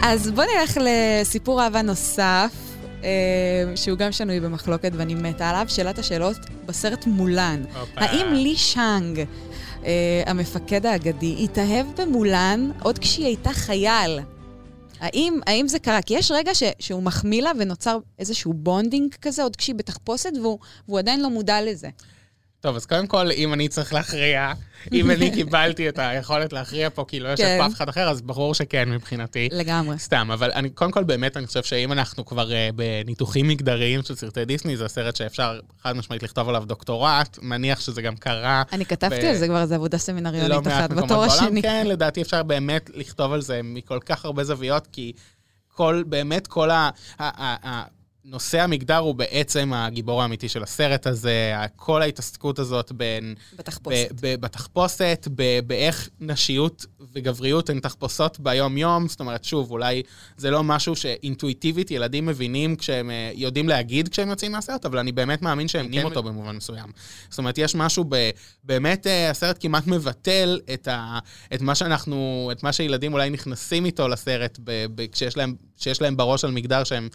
אז בואו נלך לסיפור אהבה נוסף, אה, שהוא גם שנוי במחלוקת ואני מתה עליו, שאלת השאלות בסרט מולן. האם לי שאנג, אה, המפקד האגדי, התאהב במולן עוד כשהיא הייתה חייל? האם, האם זה קרה? כי יש רגע ש, שהוא מחמיא לה ונוצר איזשהו bonding כזה, עוד כשהיא בתחפושת, והוא, והוא עדיין לא מודע לזה. טוב, אז קודם כל, אם אני צריך להכריע, אם אני קיבלתי את היכולת להכריע פה, כי לא יושב כן. פה אף אחד אחר, אז ברור שכן מבחינתי. לגמרי. סתם, אבל אני, קודם כל, באמת, אני חושב שאם אנחנו כבר אה, בניתוחים מגדריים של סרטי דיסני, זה סרט שאפשר חד משמעית לכתוב עליו דוקטורט, מניח שזה גם קרה. אני כתבתי. על זה כבר, זו עבודה סמינריונית לא אחת, בתור השני. כן, לדעתי אפשר באמת לכתוב על זה מכל כך הרבה זוויות, כי כל, באמת, כל ה... ה, ה, ה נושא המגדר הוא בעצם הגיבור האמיתי של הסרט הזה, כל ההתעסקות הזאת בין... בתחפושת. ב, ב, בתחפושת, ב, באיך נשיות וגבריות הן תחפושות ביום-יום. זאת אומרת, שוב, אולי זה לא משהו שאינטואיטיבית ילדים מבינים כשהם אה, יודעים להגיד כשהם יוצאים מהסרט, אבל אני באמת מאמין שהם נהנים אותו במובן מסוים. זאת אומרת, יש משהו ב... באמת, אה, הסרט כמעט מבטל את, ה, את מה שאנחנו, את מה שילדים אולי נכנסים איתו לסרט, ב, ב, כשיש להם, כשיש להם בראש על מגדר שהם...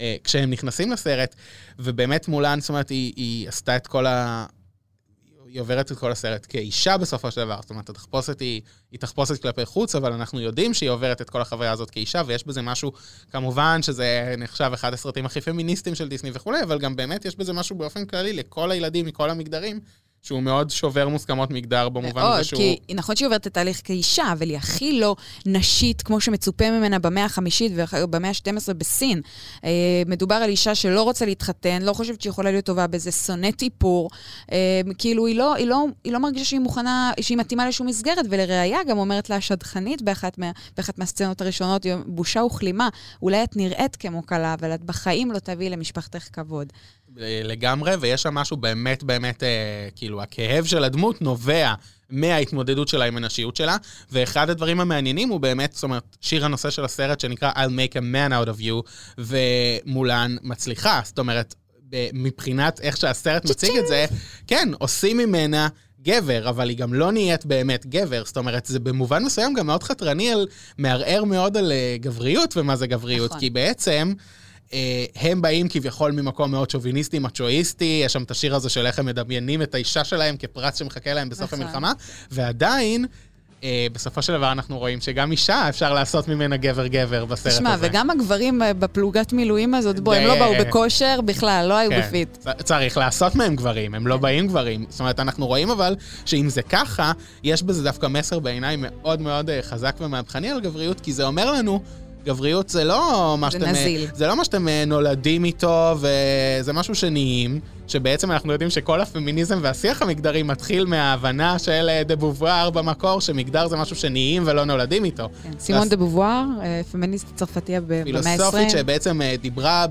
אה, כשהם נכנסים לסרט, ובאמת מולן, זאת אומרת, היא, היא עשתה את כל ה... היא עוברת את כל הסרט כאישה בסופו של דבר. זאת אומרת, התחפושת היא, היא תחפושת כלפי חוץ, אבל אנחנו יודעים שהיא עוברת את כל החוויה הזאת כאישה, ויש בזה משהו, כמובן שזה נחשב אחד הסרטים הכי פמיניסטיים של דיסני וכולי, אבל גם באמת יש בזה משהו באופן כללי לכל הילדים מכל המגדרים, שהוא מאוד שובר מוסכמות מגדר במובן הזה שהוא... מאוד, כי נכון שהיא עוברת את התהליך כאישה, אבל היא הכי לא נשית כמו שמצופה ממנה במאה החמישית ובמאה ה-12 בסין. אה, מדובר על אישה שלא רוצה להתחתן, לא חושבת שהיא יכולה להיות טובה בזה, שונאת איפור. אה, כאילו, היא לא, היא, לא, היא לא מרגישה שהיא מוכנה, שהיא מתאימה לשום מסגרת, ולראיה גם אומרת לה שדכנית באחת, מה, באחת מהסצנות הראשונות, בושה וכלימה, אולי את נראית כמו כלה, אבל את בחיים לא תביאי למשפחתך כבוד. לגמרי, ויש שם משהו באמת באמת, אה, כאילו, הכאב של הדמות נובע מההתמודדות שלה עם הנשיות שלה, ואחד הדברים המעניינים הוא באמת, זאת אומרת, שיר הנושא של הסרט שנקרא I'll make a man out of you, ומולן מצליחה, זאת אומרת, מבחינת איך שהסרט מציג את זה, כן, עושים ממנה גבר, אבל היא גם לא נהיית באמת גבר. זאת אומרת, זה במובן מסוים גם מאוד חתרני על, מערער מאוד על אה, גבריות ומה זה גבריות, נכון. כי בעצם... אה, הם באים כביכול ממקום מאוד שוביניסטי, מצ'ואיסטי, יש שם את השיר הזה של איך הם מדמיינים את האישה שלהם כפרץ שמחכה להם בסוף נכון. המלחמה, ועדיין... Uh, בסופו של דבר אנחנו רואים שגם אישה אפשר לעשות ממנה גבר-גבר בסרט שמה, הזה. תשמע, וגם הגברים אה, בפלוגת מילואים הזאת, בוא, הם לא באו בכושר בכלל, לא היו כן. בפיט. צריך לעשות מהם גברים, הם לא כן. באים גברים. זאת אומרת, אנחנו רואים אבל שאם זה ככה, יש בזה דווקא מסר בעיניי מאוד מאוד חזק ומהפכני על גבריות, כי זה אומר לנו גבריות זה לא מה שאתם... זה נזיל. זה לא מה שאתם אה, נולדים איתו, וזה משהו שנהיים, שבעצם אנחנו יודעים שכל הפמיניזם והשיח המגדרי מתחיל מההבנה של אה, דה בובואר במקור, שמגדר זה משהו שנהיים ולא נולדים איתו. כן. סימון דה בובואר, אה, פמיניסט צרפתייה במאה ה-20. פילוסופית שבעצם דיברה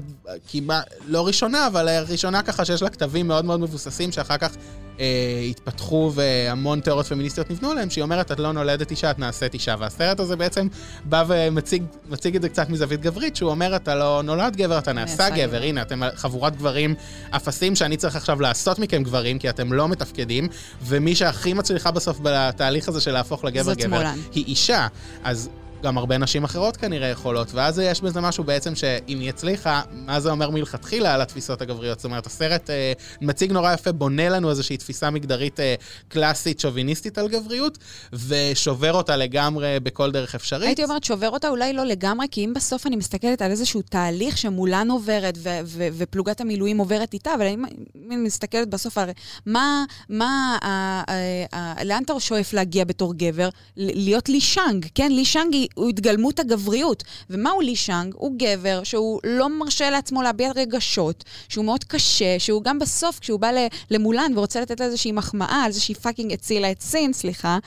כמעט, לא ראשונה, אבל ראשונה ככה שיש לה כתבים מאוד מאוד מבוססים, שאחר כך אה, התפתחו והמון תיאוריות פמיניסטיות נבנו עליהן, שהיא אומרת, את לא נולדת אישה, את נעשית אישה. והסרט הזה בעצם בא ומציג את זה קצת מזווית גברית, שהוא אומר, אתה לא נולד גבר, אתה נעשה גבר. הנה, אתם חבורת גברים אפסים שאני צריך עכשיו לעשות מכם גברים, כי אתם לא מתפקדים, ומי שהכי מצליחה בסוף בתהליך הזה של להפוך לגבר גבר, היא אישה. אז גם הרבה נשים אחרות כנראה יכולות, ואז יש בזה משהו בעצם שאם היא הצליחה, מה זה אומר מלכתחילה על התפיסות הגבריות? זאת אומרת, הסרט אה, מציג נורא יפה, בונה לנו איזושהי תפיסה מגדרית אה, קלאסית, שוביניסטית על גבריות, ושובר אותה לגמרי בכל דרך אפשרית. הייתי אומרת, שובר אותה אולי לא לגמרי, כי אם בסוף אני מסתכלת על איזשהו תהליך שמולן עוברת, ו- ו- ופלוגת המילואים עוברת איתה, אבל אם אני מסתכלת בסוף על מה, מה, ה- ה- ה- לאן אתה שואף להגיע בתור גבר? להיות לישנג, כן? לישנג הוא התגלמות הגבריות. ומהו לישנג? הוא גבר שהוא לא מרשה לעצמו להביע רגשות, שהוא מאוד קשה, שהוא גם בסוף, כשהוא בא למולן ורוצה לתת לה איזושהי מחמאה, איזושהי fucking הצילה את סין, סליחה,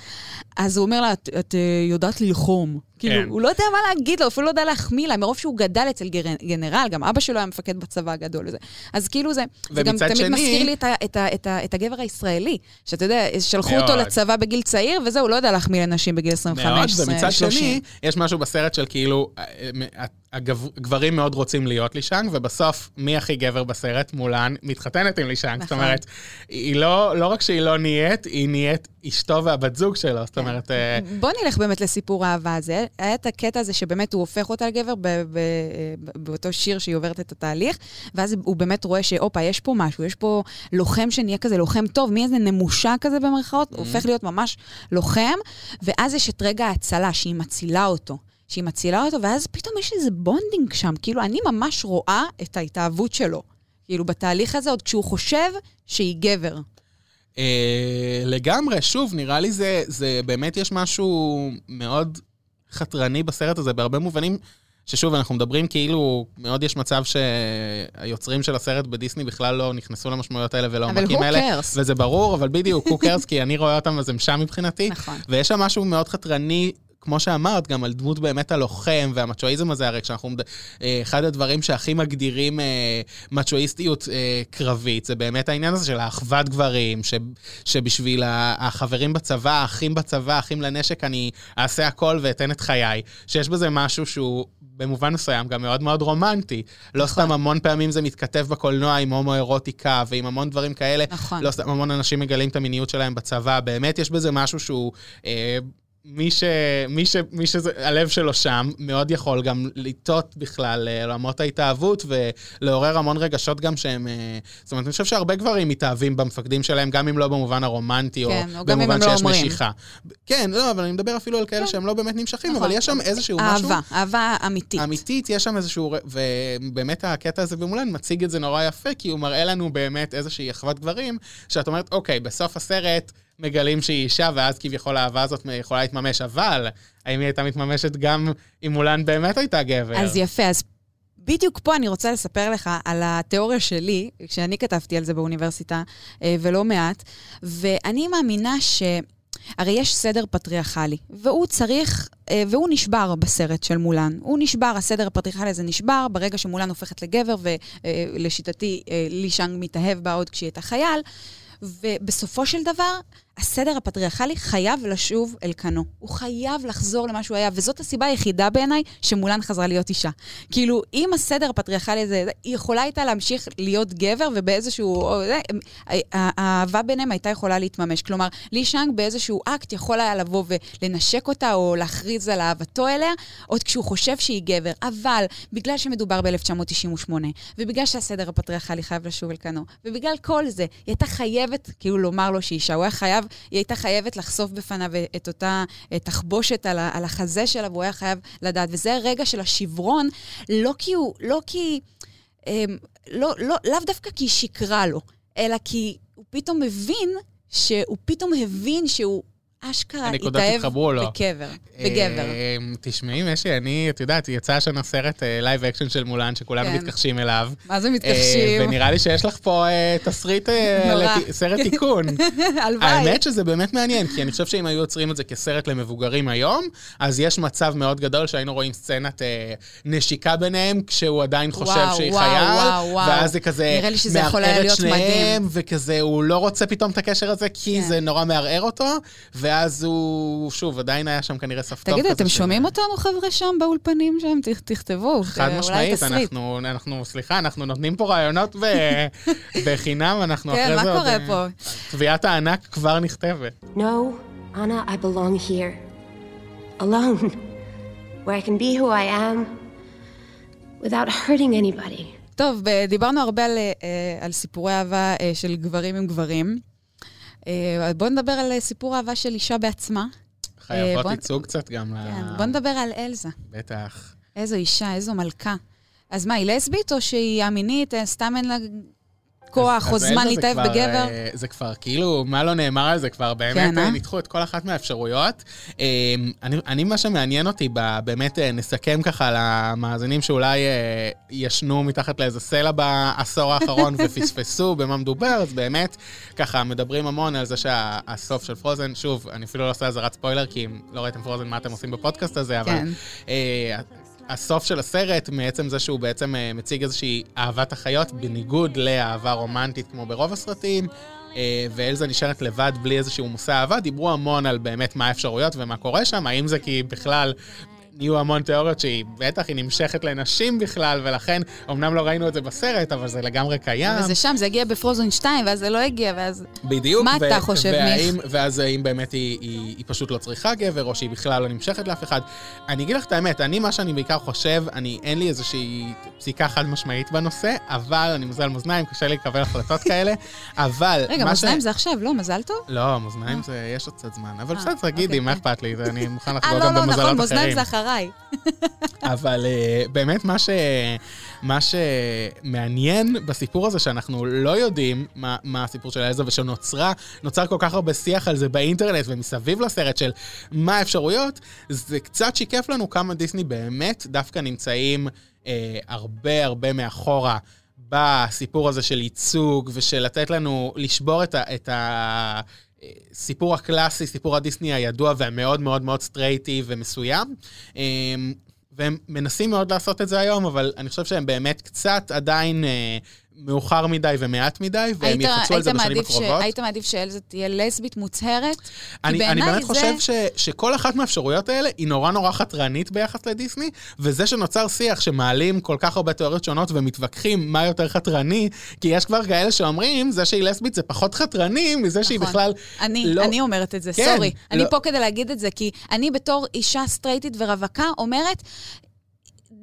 אז הוא אומר לה, את, את אה, יודעת ללחום. כאילו, כן. הוא לא יודע מה להגיד לו, אפילו לא יודע להחמיא לה, מרוב שהוא גדל אצל גנרל, גם אבא שלו היה מפקד בצבא הגדול וזה. אז כאילו זה, זה גם תמיד שני- מזכיר לי את, את, את, את הגבר הישראלי, שאתה יודע, שלחו מאוד. אותו לצבא בגיל צעיר, וזהו, הוא לא יודע להחמיא לנשים בגיל 25, מאוד, ומצד 30. שני, יש משהו בסרט של כאילו, אה, הגברים מאוד רוצים להיות לישנג, ובסוף, מי הכי גבר בסרט? מולן מתחתנת עם לישנג. זאת נכון. אומרת, היא לא, לא רק שהיא לא נהיית, היא נהיית אשתו והבת זוג שלו. זאת אומרת, אה, בוא נלך באמת לסיפור האהבה הזה. היה את הקטע הזה שבאמת הוא הופך אותה לגבר ב- ב- ב- באותו שיר שהיא עוברת את התהליך, ואז הוא באמת רואה שהופה, יש פה משהו, יש פה לוחם שנהיה כזה לוחם טוב, מי איזה נמושה כזה במרכאות, הוא הופך להיות ממש לוחם, ואז יש את רגע ההצלה שהיא מצילה אותו. שהיא מצילה אותו, ואז פתאום יש איזה bonding שם. כאילו, אני ממש רואה את ההתאהבות שלו. כאילו, בתהליך הזה, עוד כשהוא חושב שהיא גבר. אה, לגמרי, שוב, נראה לי זה, זה באמת יש משהו מאוד חתרני בסרט הזה, בהרבה מובנים, ששוב, אנחנו מדברים כאילו, מאוד יש מצב שהיוצרים של הסרט בדיסני בכלל לא נכנסו למשמעויות האלה ולא לעומקים האלה. אבל who cares? וזה ברור, אבל בדיוק, who cares, כי אני רואה אותם אז הם שם מבחינתי. נכון. ויש שם משהו מאוד חתרני. כמו שאמרת, גם על דמות באמת הלוחם והמצ'ואיזם הזה, הרי כשאנחנו... אה, אחד הדברים שהכי מגדירים אה, מצ'ואיסטיות אה, קרבית, זה באמת העניין הזה של האחוות גברים, ש, שבשביל החברים בצבא, האחים בצבא, האחים לנשק, אני אעשה הכל ואתן את חיי. שיש בזה משהו שהוא במובן מסוים גם מאוד מאוד רומנטי. לא נכון. סתם המון פעמים זה מתכתב בקולנוע עם הומואירוטיקה ועם המון דברים כאלה. נכון. לא סתם המון אנשים מגלים את המיניות שלהם בצבא. באמת יש בזה משהו שהוא... אה, מי, ש, מי, ש, מי שהלב שלו שם, מאוד יכול גם לטעות בכלל לעולמות ההתאהבות ולעורר המון רגשות גם שהם... אה, זאת אומרת, אני חושב שהרבה גברים מתאהבים במפקדים שלהם, גם אם לא במובן הרומנטי, כן, או או במובן לא שיש אומרים. משיכה. כן, לא, אבל אני מדבר אפילו על כאלה כן. שהם לא באמת נמשכים, נכון. אבל יש שם איזשהו משהו... אהבה, אהבה אמיתית. אמיתית, יש שם איזשהו... ובאמת הקטע הזה במולן מציג את זה נורא יפה, כי הוא מראה לנו באמת איזושהי אחוות גברים, שאת אומרת, אוקיי, בסוף הסרט מגלים שהיא אישה, ואז כביכול האהבה הזאת יכולה להתממש, אבל האם היא הייתה מתממשת גם אם מולן באמת הייתה גבר? אז יפה, אז בדיוק פה אני רוצה לספר לך על התיאוריה שלי, כשאני כתבתי על זה באוניברסיטה, אה, ולא מעט, ואני מאמינה ש... הרי יש סדר פטריארכלי, והוא צריך, אה, והוא נשבר בסרט של מולן. הוא נשבר, הסדר הפטריארכלי הזה נשבר ברגע שמולן הופכת לגבר, ולשיטתי לי שאנג מתאהב בה עוד כשהיא הייתה חייל, ובסופו של דבר, הסדר הפטריארכלי חייב לשוב אל כנו. הוא חייב לחזור למה שהוא היה, וזאת הסיבה היחידה בעיניי שמולן חזרה להיות אישה. כאילו, אם הסדר הפטריארכלי הזה, היא יכולה הייתה להמשיך להיות גבר, ובאיזשהו... האהבה ביניהם הייתה יכולה להתממש. כלומר, לי שאנג באיזשהו אקט יכול היה לבוא ולנשק אותה, או להכריז על אהבתו אליה, עוד כשהוא חושב שהיא גבר. אבל בגלל שמדובר ב-1998, ובגלל שהסדר הפטריארכלי חייב לשוב אל כנו, ובגלל כל זה, היא הייתה חייבת, כאילו, לומר לו שהיא אישה. הוא היה חייב, היא הייתה חייבת לחשוף בפניו את אותה אה, תחבושת על, על החזה שלה, והוא היה חייב לדעת. וזה הרגע של השברון, לא כי הוא, לא כי... אמ, לא, לא, לאו דווקא כי היא שיקרה לו, אלא כי הוא פתאום מבין, שהוא פתאום הבין שהוא אשכרה התאהב. בקבר, בגבר. אה, תשמעי, משי, אני, את יודעת, יצא השנה סרט live action של מולן, שכולנו כן. מתכחשים אליו. מה זה אה, מתכחשים? ונראה לי שיש לך פה אה, תסריט, אה, סרט תיקון. הלוואי. האמת שזה באמת מעניין, כי אני חושב שאם היו יוצרים את זה כסרט למבוגרים היום, אז יש מצב מאוד גדול שהיינו רואים סצנת אה, נשיקה ביניהם, כשהוא עדיין חושב שהיא חייל. ואז זה כזה מערער את שניהם. וכזה הוא לא רוצה פתאום את הקשר הזה, כי כן. זה נורא מערער אותו, ואז הוא, שוב, עדיין היה שם כנראה סף טוב תגידו, אתם שומעים אותנו, חבר'ה, שם באולפנים שם? ת- תכתבו. חד אה, אולי משמעית, תסריט. אנחנו, אנחנו, סליחה, אנחנו נותנים פה רעיונות ב, בחינם, אנחנו כן, אחרי מה זה עוד... קורה אה, פה? תביעת הענק כבר נכתבת. No, Anna, I belong here. Alone. where I can be who I am without hurting anybody. טוב, דיברנו הרבה על, אה, על סיפורי אהבה אה, של גברים עם גברים. אה, בואו נדבר על אה, סיפור אהבה של אישה בעצמה. חייבות בוא- ייצוג קצת גם ל... כן, בואו נדבר על אלזה. בטח. איזו אישה, איזו מלכה. אז מה, היא לסבית או שהיא א-מינית, אה, סתם אין לה כוח או זמן להתאהב בגבר? אה, זה כבר כאילו, מה לא נאמר על זה כבר, באמת כן, אה? אה, ניתחו את כל אחת מהאפשרויות. אני, אני, מה שמעניין אותי, באמת נסכם ככה למאזינים שאולי ישנו מתחת לאיזה סלע בעשור האחרון ופספסו במה מדובר, אז באמת, ככה, מדברים המון על זה שהסוף של פרוזן, שוב, אני אפילו לא עושה אזהרת ספוילר, כי אם לא ראיתם פרוזן, מה אתם עושים בפודקאסט הזה, אבל... הסוף של הסרט, מעצם זה שהוא בעצם אה, מציג איזושהי אהבת החיות, בניגוד לאהבה רומנטית כמו ברוב הסרטים, אה, ואלזה נשארת לבד בלי איזשהו מושא אהבה, דיברו המון על באמת מה האפשרויות ומה קורה שם, האם זה כי בכלל... נהיו המון תיאוריות שהיא, בטח, היא נמשכת לנשים בכלל, ולכן, אמנם לא ראינו את זה בסרט, אבל זה לגמרי קיים. וזה שם, זה הגיע בפרוזן 2, ואז זה לא הגיע, ואז... בדיוק. מה ו- אתה חושב, והאם, מיך? ואז האם באמת היא, היא, היא פשוט לא צריכה גבר, או שהיא בכלל לא נמשכת לאף אחד. אני אגיד לך את האמת, אני, מה שאני בעיקר חושב, אני, אין לי איזושהי פסיקה חד משמעית בנושא, אבל אני מזל מאזניים, קשה לי לקבל החלטות כאלה, אבל... רגע, מאזניים זה עכשיו, לא? מזל טוב? לא, מאזניים זה, יש עוד קצת זמן. אבל אה, בסדר, תגידי, אוקיי. מה אכפת לי? זה- אני מוכן אה, לחגוג לא, גם לא, במזלות נכון, אחרים. מאזניים זה אחריי. אבל uh, באמת מה, ש... מה שמעניין בסיפור הזה, שאנחנו לא יודעים מה, מה הסיפור של אלזה, ושנוצרה, נוצר כל כך הרבה שיח על זה באינטרנט ומסביב לסרט של מה האפשרויות, זה קצת שיקף לנו כמה דיסני באמת דווקא נמצאים uh, הרבה הרבה מאחורה. בסיפור הזה של ייצוג ושל לתת לנו לשבור את ה... את ה סיפור הקלאסי, סיפור הדיסני הידוע והמאוד מאוד מאוד סטרייטי ומסוים. אמ, והם מנסים מאוד לעשות את זה היום, אבל אני חושב שהם באמת קצת עדיין אה, מאוחר מדי ומעט מדי, והם יחפשו על זה בשנים ש- הקרובות. היית מעדיף שאלזה תהיה לסבית מוצהרת? אני, אני באמת זה- חושב ש, שכל אחת מהאפשרויות האלה היא נורא נורא חתרנית ביחס לדיסני, וזה שנוצר שיח שמעלים כל כך הרבה תיאוריות שונות ומתווכחים מה יותר חתרני, כי יש כבר כאלה שאומרים, זה שהיא לסבית זה פחות חתרני מזה שהיא נכון. בכלל אני, לא... אני אומרת את זה, כן, סורי. אני לא- פה כדי להגיד את זה, כי אני בתור אישה סטרייטית ורווקה אומרת,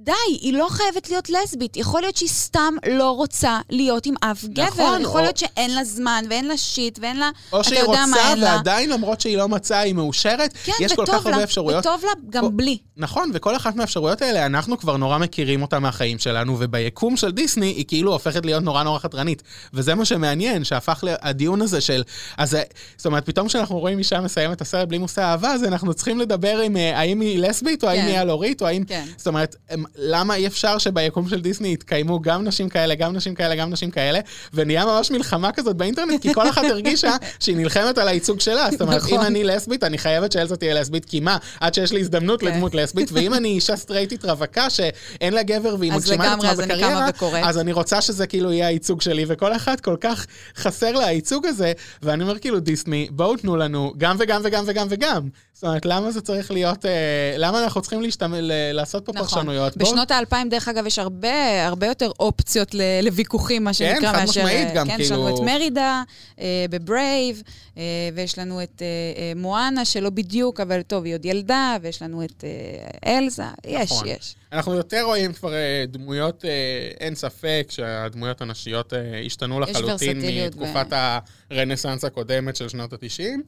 די, היא לא חייבת להיות לסבית. יכול להיות שהיא סתם לא רוצה להיות עם אף גבר. נכון, יכול או- להיות שאין לה זמן, ואין לה שיט, ואין לה... או שהיא רוצה, אין לה. ועדיין למרות שהיא לא מצאה, היא מאושרת. כן, יש כל כך הרבה לה, אפשרויות. וטוב לה גם בלי. נכון, וכל אחת מהאפשרויות האלה, אנחנו כבר נורא מכירים אותה מהחיים שלנו, וביקום של דיסני היא כאילו הופכת להיות נורא נורא חתרנית. וזה מה שמעניין, שהפך לדיון הזה של... אז זאת אומרת, פתאום כשאנחנו רואים אישה מסיימת את הסרט בלי מושא אהבה, אז אנחנו צריכים לדבר עם אה, האם היא לסבית, או האם כן. היא אלורית, או האם... כן. זאת אומרת, למה אי אפשר שביקום של דיסני יתקיימו גם נשים כאלה, גם נשים כאלה, גם נשים כאלה, ונהיה ממש מלחמה כזאת באינטרנט, כי כל אחת הרגישה שהיא נלחמת על הייצוג שלה. זאת אומרת, נכון. אם אני לסבית, אני חייבת שאלזה תהיה לסבית, כי מה? עד שיש לי הזדמנות כן. לדמות לסבית, ואם אני אישה סטרייטית רווקה שאין לה גבר והיא מגשימה את עצמה בקריירה. אז אני רוצה שזה כאילו יהיה הייצוג שלי, וכל אחת כל כך חסר לה הייצוג הזה, ואני אומר כאילו, דיסני, בואו תנו לנו גם וגם וגם וגם וגם. זאת אומרת, למה זה צריך להיות, אה, למה אנחנו צריכים להשתמל, לעשות פה נכון. פרשנויות? בואו- בשנות האלפיים, דרך אגב, יש הרבה, הרבה יותר אופציות ל- לוויכוחים, מה שנקרא, כן, חד מאשר... משמעית גם, כן, יש לנו כאילו- את מרידה אה, ב Brave, אה, ויש לנו את אה, אה, מואנה, שלא בדיוק, אבל טוב, היא עוד ילדה, ויש לנו את אה, אלזה, יש, נכון. יש. אנחנו יותר רואים כבר אה, דמויות, אה, אין ספק שהדמויות הנשיות אה, השתנו לחלוטין מתקופת הרנסאנס הקודמת של שנות ה-90.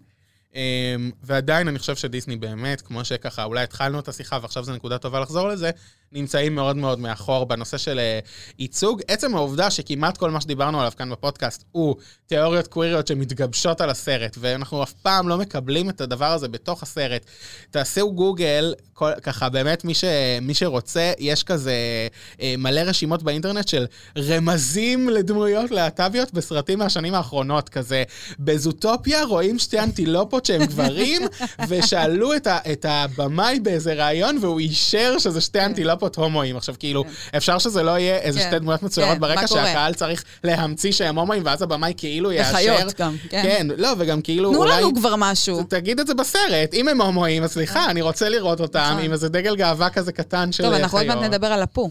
ועדיין אני חושב שדיסני באמת, כמו שככה, אולי התחלנו את השיחה ועכשיו זו נקודה טובה לחזור לזה, נמצאים מאוד מאוד מאחור בנושא של אה, ייצוג. עצם העובדה שכמעט כל מה שדיברנו עליו כאן בפודקאסט הוא תיאוריות קוויריות שמתגבשות על הסרט, ואנחנו אף פעם לא מקבלים את הדבר הזה בתוך הסרט. תעשו גוגל, כל, ככה באמת מי, ש, מי שרוצה, יש כזה אה, מלא רשימות באינטרנט של רמזים לדמויות להט"ביות בסרטים מהשנים האחרונות, כזה בזוטופיה רואים שתי אנטילופות שהם גברים, ושאלו את, ה, את הבמאי באיזה ראיון, והוא אישר שזה שתי אנטילופות הומואים. עכשיו, כאילו, אפשר שזה לא יהיה איזה כן. שתי דמויות מצוירות כן, ברקע? שהקהל צריך להמציא שהם הומואים, ואז הבמאי כאילו יאשר. וחיות גם, כן. כן, לא, וגם כאילו תנו אולי... לנו כבר משהו. תגיד את זה בסרט, אם הם הומואים, אז סליחה, אני רוצה לראות אותם נכון. עם איזה דגל גאווה כזה קטן של טוב, חיות. אנחנו עוד מעט נדבר על הפו.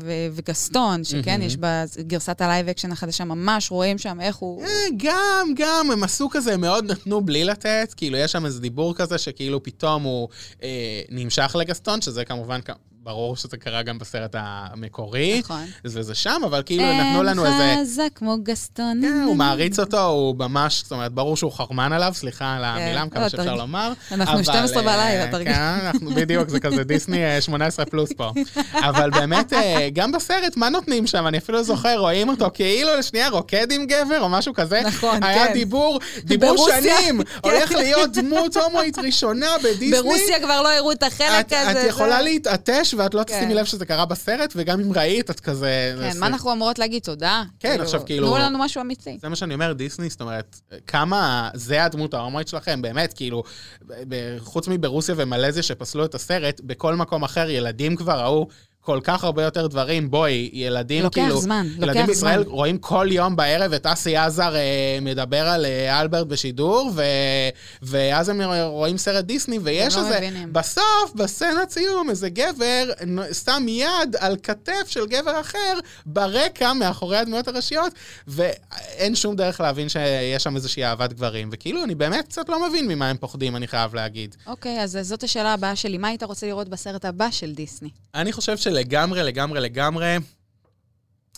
ו- וגסטון, שכן, יש בגרסת ה live action החדשה, ממש רואים שם איך הוא... אה, גם, גם, הם עשו כזה, הם מאוד נתנו בלי לתת, כאילו, יש שם איזה דיבור כזה שכאילו פתאום הוא אה, נמשך לגסטון, שזה כמובן, ברור שזה קרה גם בסרט המקורי. נכון. וזה שם, אבל כאילו נתנו לנו איזה... אין חזק כמו גסטון. כן, הוא מעריץ אותו, הוא ממש, זאת אומרת, ברור שהוא חרמן עליו, סליחה על המילה, לא, מקווה שאפשר. לומר. אנחנו אבל, 12 אה, בלילה, תרגיע. כן, אנחנו בדיוק, זה כזה דיסני אה, 18 פלוס פה. אבל באמת, אה, גם בסרט, מה נותנים שם? אני אפילו זוכר, רואים אותו כאילו לשנייה רוקד עם גבר או משהו כזה. נכון, היה כן. דיבור, דיבור ברוסיה, שנים, כן. הולך להיות דמות הומואית ראשונה בדיסני. ברוסיה כבר לא הראו את החלק הזה. את זה- יכולה להתעטש ואת לא כן. תשימי לב שזה קרה בסרט, וגם אם ראית, את כזה... כן, מה אנחנו אמורות להגיד? תודה. כן, עכשיו כאילו- תנו לנו משהו אמיתי. זה מה שאני אומר, דיסני, זאת אומרת, כמה זה הדמות ההומואית שלכם, באמת, כאילו, חוץ מברוסיה ומלזיה שפסלו את הסרט, בכל מקום אחר ילדים כבר ראו כל כך הרבה יותר דברים. בואי, ילדים לוקח כאילו... זמן, ילדים לוקח בישראל זמן. רואים כל יום בערב את אסי עזר אה, מדבר על אה, אלברט בשידור, ו, ואז הם רואים סרט דיסני, ויש לא איזה... מבינים. בסוף, בסצנת סיום, איזה גבר שם יד על כתף של גבר אחר ברקע, מאחורי הדמויות הראשיות, ואין שום דרך להבין שיש שם איזושהי אהבת גברים. וכאילו, אני באמת קצת לא מבין ממה הם פוחדים, אני חייב להגיד. אוקיי, אז זאת השאלה הבאה שלי. מה היית רוצה לראות בסרט הבא של דיסני? אני חושב שלגמרי, לגמרי, לגמרי,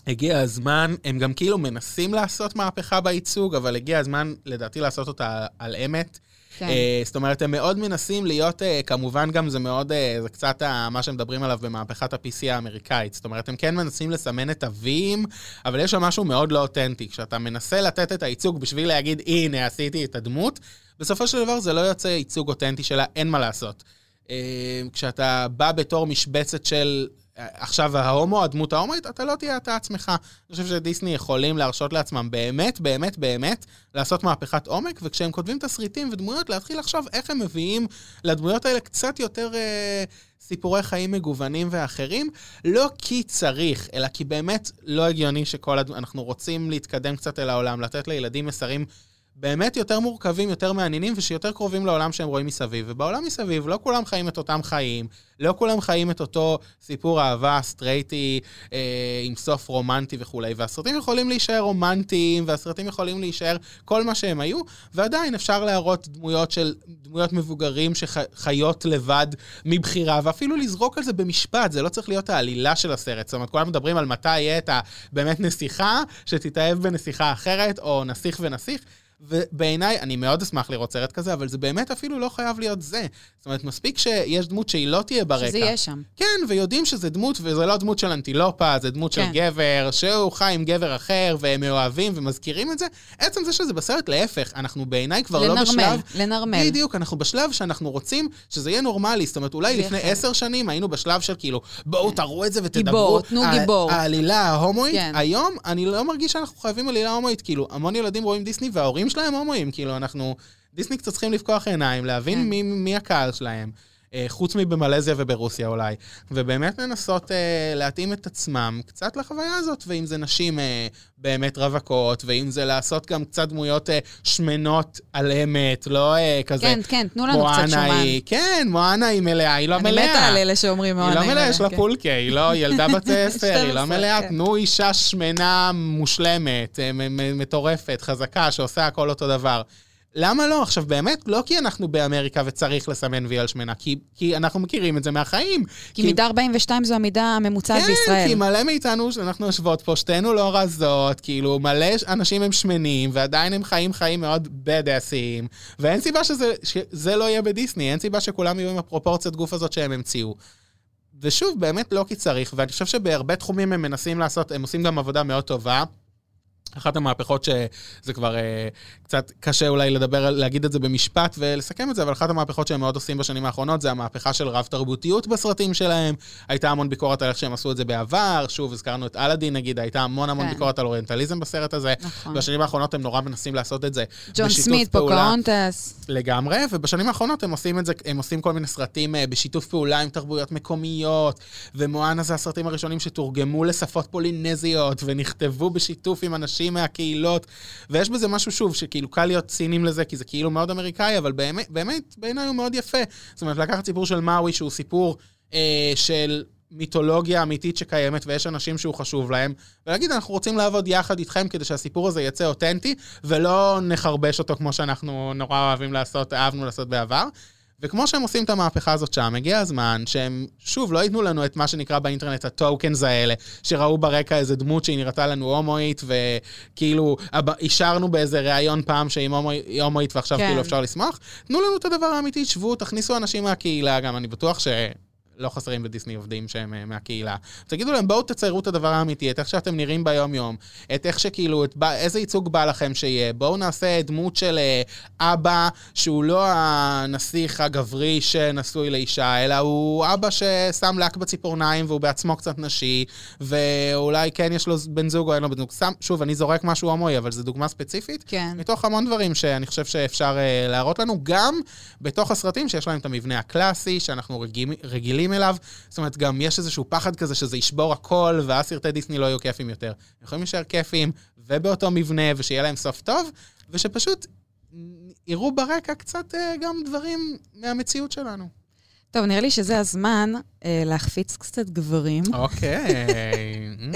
הגיע הזמן, הם גם כאילו מנסים לעשות מהפכה בייצוג, אבל הגיע הזמן, לדעתי, לעשות אותה על אמת. כן. אה, זאת אומרת, הם מאוד מנסים להיות, אה, כמובן גם זה מאוד, אה, זה קצת ה- מה שמדברים עליו במהפכת ה-PC האמריקאית. זאת אומרת, הם כן מנסים לסמן את ה-Vים, אבל יש שם משהו מאוד לא אותנטי. כשאתה מנסה לתת את הייצוג בשביל להגיד, הנה, עשיתי את הדמות, בסופו של דבר זה לא יוצא ייצוג אותנטי שלה, אין מה לעשות. אה, כשאתה בא בתור משבצת של עכשיו ההומו, הדמות ההומואית, אתה לא תהיה אתה עצמך. אני חושב שדיסני יכולים להרשות לעצמם באמת, באמת, באמת, לעשות מהפכת עומק, וכשהם כותבים תסריטים ודמויות, להתחיל לחשוב איך הם מביאים לדמויות האלה קצת יותר אה, סיפורי חיים מגוונים ואחרים, לא כי צריך, אלא כי באמת לא הגיוני שכל... הד... אנחנו רוצים להתקדם קצת אל העולם, לתת לילדים מסרים באמת יותר מורכבים, יותר מעניינים, ושיותר קרובים לעולם שהם רואים מסביב. ובעולם מסביב לא כולם חיים את אותם חיים, לא כולם חיים את אותו סיפור אהבה סטרייטי אה, עם סוף רומנטי וכולי. והסרטים יכולים להישאר רומנטיים, והסרטים יכולים להישאר כל מה שהם היו, ועדיין אפשר להראות דמויות של, דמויות מבוגרים שחיות לבד מבחירה, ואפילו לזרוק על זה במשפט, זה לא צריך להיות העלילה של הסרט. זאת אומרת, כולם מדברים על מתי יהיה את הבאמת נסיכה, שתתאהב בנסיכה אחרת, או נסיך ונסיך. ובעיניי, אני מאוד אשמח לראות סרט כזה, אבל זה באמת אפילו לא חייב להיות זה. זאת אומרת, מספיק שיש דמות שהיא לא תהיה ברקע. שזה יהיה שם. כן, ויודעים שזה דמות, וזה לא דמות של אנטילופה, זה דמות כן. של גבר, שהוא חי עם גבר אחר, והם מאוהבים ומזכירים את זה. עצם זה שזה בסרט, להפך, אנחנו בעיניי כבר לא לנרמל, בשלב... לנרמל. בדיוק, אנחנו בשלב שאנחנו רוצים שזה יהיה נורמלי. זאת אומרת, אולי לפני. עשר שנים היינו בשלב של כאילו, בואו תראו את זה ותדברו. גיבור, תנו גיבור. העלילה ההומואית, כן. היום אני לא מרגיש שאנחנו חייבים עלילה הומואית. כאילו, המון ילדים רואים דיסני וההורים שלהם הומואים. כאילו, אנחנו... דיסני קצת צריכים לפקוח עיניים, להבין כן. מי, מי הקהל שלהם. אה, חוץ מבמלזיה וברוסיה אולי. ובאמת לנסות אה, להתאים את עצמם קצת לחוויה הזאת, ואם זה נשים אה, באמת רווקות, ואם זה לעשות גם קצת דמויות שמנות על אמת, לא כזה... כן, כן, תנו לנו קצת מואנה שומן. היא, כן, מואנה היא מלאה, היא לא אני מלאה. מתה על אלה שאומרים היא מאוד לא נעים מלאה, יש לה כן. פולקה, היא לא ילדה בת עשר, היא 12, לא מלאה. כן. תנו אישה שמנה מושלמת, מטורפת, חזקה, שעושה הכל אותו דבר. למה לא? עכשיו, באמת, לא כי אנחנו באמריקה וצריך לסמן וי על שמנה, כי, כי אנחנו מכירים את זה מהחיים. כי מידה 42 זו המידה הממוצעת כן, בישראל. כי מלא מאיתנו, שאנחנו יושבות פה, שתינו לא רזות, כאילו, מלא אנשים הם שמנים, ועדיין הם חיים חיים מאוד בדאסיים, ואין סיבה שזה, שזה לא יהיה בדיסני, אין סיבה שכולם יהיו עם הפרופורציית גוף הזאת שהם המציאו. ושוב, באמת לא כי צריך, ואני חושב שבהרבה תחומים הם מנסים לעשות, הם עושים גם עבודה מאוד טובה. אחת המהפכות שזה כבר אה, קצת קשה אולי לדבר, להגיד את זה במשפט ולסכם את זה, אבל אחת המהפכות שהם מאוד עושים בשנים האחרונות זה המהפכה של רב-תרבותיות בסרטים שלהם. הייתה המון ביקורת על איך שהם עשו את זה בעבר, שוב, הזכרנו את אלאדין נגיד, הייתה המון המון כן. ביקורת על אוריינטליזם בסרט הזה. נכון. בשנים האחרונות הם נורא מנסים לעשות את זה ג'ון סמית. פוקהונטס. לגמרי, ובשנים האחרונות הם עושים את זה, הם עושים כל מיני סרטים אה, בשיתוף פעולה עם תרבויות מקומיות, ומואנה זה הסרטים הראשונים שתורגמו לשפות פולינזיות, ונכתבו בשיתוף עם אנשים מהקהילות, ויש בזה משהו, שוב, שכאילו קל להיות ציניים לזה, כי זה כאילו מאוד אמריקאי, אבל באמת, באמת, בעיניי הוא מאוד יפה. זאת אומרת, לקחת סיפור של מאווי, שהוא סיפור אה, של... מיתולוגיה אמיתית שקיימת ויש אנשים שהוא חשוב להם, ולהגיד, אנחנו רוצים לעבוד יחד איתכם כדי שהסיפור הזה יצא אותנטי, ולא נחרבש אותו כמו שאנחנו נורא אוהבים לעשות, אהבנו לעשות בעבר. וכמו שהם עושים את המהפכה הזאת שם, הגיע הזמן שהם, שוב, לא ייתנו לנו את מה שנקרא באינטרנט הטוקנס האלה, שראו ברקע איזה דמות שהיא נראתה לנו הומואית, וכאילו, אישרנו באיזה ראיון פעם שהיא הומואי- הומואית ועכשיו כן. כאילו אפשר לשמוח. תנו לנו את הדבר האמיתי, שבו, תכניסו אנשים מהקהילה, גם אני בטוח ש... לא חסרים בדיסני עובדים שהם אה, מהקהילה. תגידו להם, בואו תציירו את הדבר האמיתי, את איך שאתם נראים ביום-יום, את איך שכאילו, את בא, איזה ייצוג בא לכם שיהיה. בואו נעשה דמות של אה, אבא שהוא לא הנסיך הגברי שנשוי לאישה, אלא הוא אבא ששם לק בציפורניים והוא בעצמו קצת נשי, ואולי כן יש לו בן זוג או אין לו בן זוג. שם, שוב, אני זורק משהו הומואי, אבל זו דוגמה ספציפית. כן. מתוך המון דברים שאני חושב שאפשר uh, להראות לנו, גם בתוך הסרטים שיש להם את המבנה הקלאסי, שאנחנו רגילים, רגילים אליו. זאת אומרת, גם יש איזשהו פחד כזה שזה ישבור הכל, ואז סרטי דיסני לא יהיו כיפים יותר. הם יכולים להישאר כיפים, ובאותו מבנה, ושיהיה להם סוף טוב, ושפשוט יראו ברקע קצת uh, גם דברים מהמציאות שלנו. טוב, נראה לי שזה הזמן אה, להחפיץ קצת גברים. אוקיי. אממ.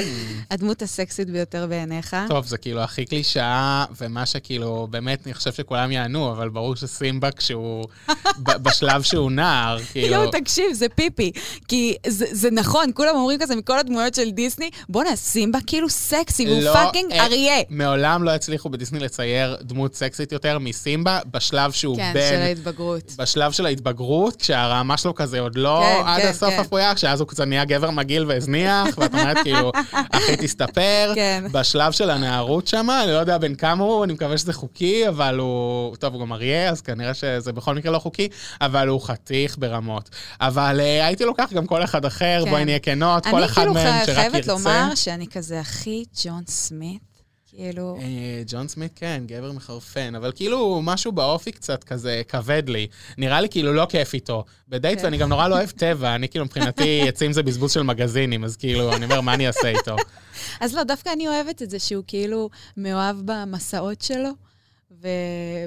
הדמות הסקסית ביותר בעיניך. טוב, זה כאילו הכי קלישאה, ומה שכאילו, באמת, אני חושב שכולם יענו, אבל ברור שסימבה כשהוא, בשלב שהוא נער, כאילו... יואו, תקשיב, זה פיפי. כי זה, זה נכון, כולם אומרים כזה מכל הדמויות של דיסני, בואנה, סימבה כאילו סקסי, והוא לא, fucking אה, אריה. מעולם לא הצליחו בדיסני לצייר דמות סקסית יותר מסימבה, בשלב שהוא כן, בן... של ההתבגרות. בשלב של ההתבגרות, כשהרעמה שלו כזה עוד לא כן, עד כן, הסוף כן. אפויה, כשאז הוא קצת נהיה גבר מגעיל והזניח, ואת אומרת כאילו, אחי תסתפר. כן. בשלב של הנערות שם, אני לא יודע בין כמה הוא, אני מקווה שזה חוקי, אבל הוא... טוב, הוא גם אריה, אז כנראה שזה בכל מקרה לא חוקי, אבל הוא חתיך ברמות. אבל uh, הייתי לוקח גם כל אחד אחר, כן. בואי נהיה כנות, כל אני אחד כאילו מהם שרק חייבת ירצה. לומר שאני כזה הכי ג'ון סמית, כאילו... אה, ג'ון סמית כן, גבר מחרפן, אבל כאילו משהו באופי קצת כזה כבד לי. נראה לי כאילו לא כיף איתו. בדייט, כן. ואני גם נורא לא אוהב טבע, אני כאילו מבחינתי עצים זה בזבוז של מגזינים, אז כאילו, אני אומר, מה אני אעשה איתו? אז לא, דווקא אני אוהבת את זה שהוא כאילו מאוהב במסעות שלו, ו...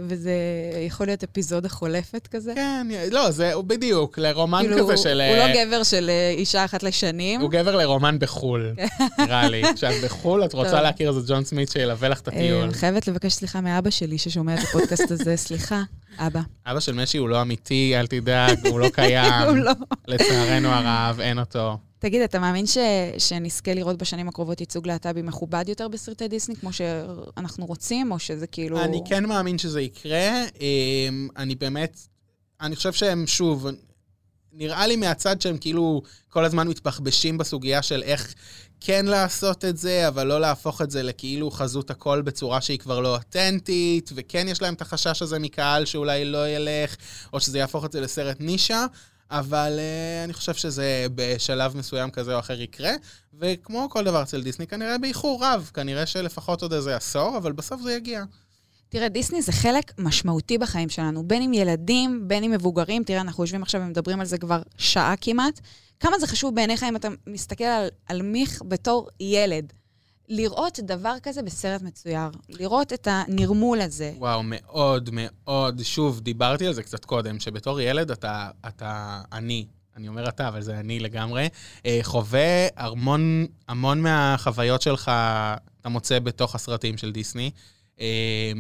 וזה יכול להיות אפיזודה חולפת כזה. כן, לא, זה הוא בדיוק, לרומן כאילו, כזה הוא- של... הוא אה, לא גבר של אה, אישה אחת לשנים. הוא גבר לרומן בחו"ל, נראה לי. כשאת בחו"ל, את רוצה. להכיר איזה ג'ון סמית שילווה לך את הטיול. אה, חייבת לבקש סליחה מאבא שלי ששומע את הפודקאסט הזה. סליחה, אבא. אבא של משי הוא לא אמיתי, אל תדאג, הוא לא קיים. הוא לא. לצערנו הרב, אין אותו. תגיד, אתה מאמין ש... שנזכה לראות בשנים הקרובות ייצוג להט"בי מכובד יותר בסרטי דיסני, כמו שאנחנו רוצים, או שזה כאילו... אני כן מאמין שזה יקרה. אמ, אני באמת, אני חושב שהם, שוב, נראה לי מהצד שהם כאילו כל הזמן מתבחבשים בסוגיה של איך כן לעשות את זה, אבל לא להפוך את זה לכאילו חזות הכל בצורה שהיא כבר לא אותנטית, וכן יש להם את החשש הזה מקהל שאולי לא ילך, או שזה יהפוך את זה לסרט נישה. אבל uh, אני חושב שזה בשלב מסוים כזה או אחר יקרה, וכמו כל דבר אצל דיסני, כנראה באיחור רב, כנראה שלפחות עוד איזה עשור, אבל בסוף זה יגיע. תראה, דיסני זה חלק משמעותי בחיים שלנו, בין אם ילדים, בין אם מבוגרים. תראה, אנחנו יושבים עכשיו ומדברים על זה כבר שעה כמעט. כמה זה חשוב בעיניך אם אתה מסתכל על, על מיך בתור ילד? לראות דבר כזה בסרט מצויר, לראות את הנרמול הזה. וואו, מאוד מאוד. שוב, דיברתי על זה קצת קודם, שבתור ילד אתה, אתה, אני, אני אומר אתה, אבל זה אני לגמרי, אה, חווה המון, המון מהחוויות שלך, אתה מוצא בתוך הסרטים של דיסני. אה,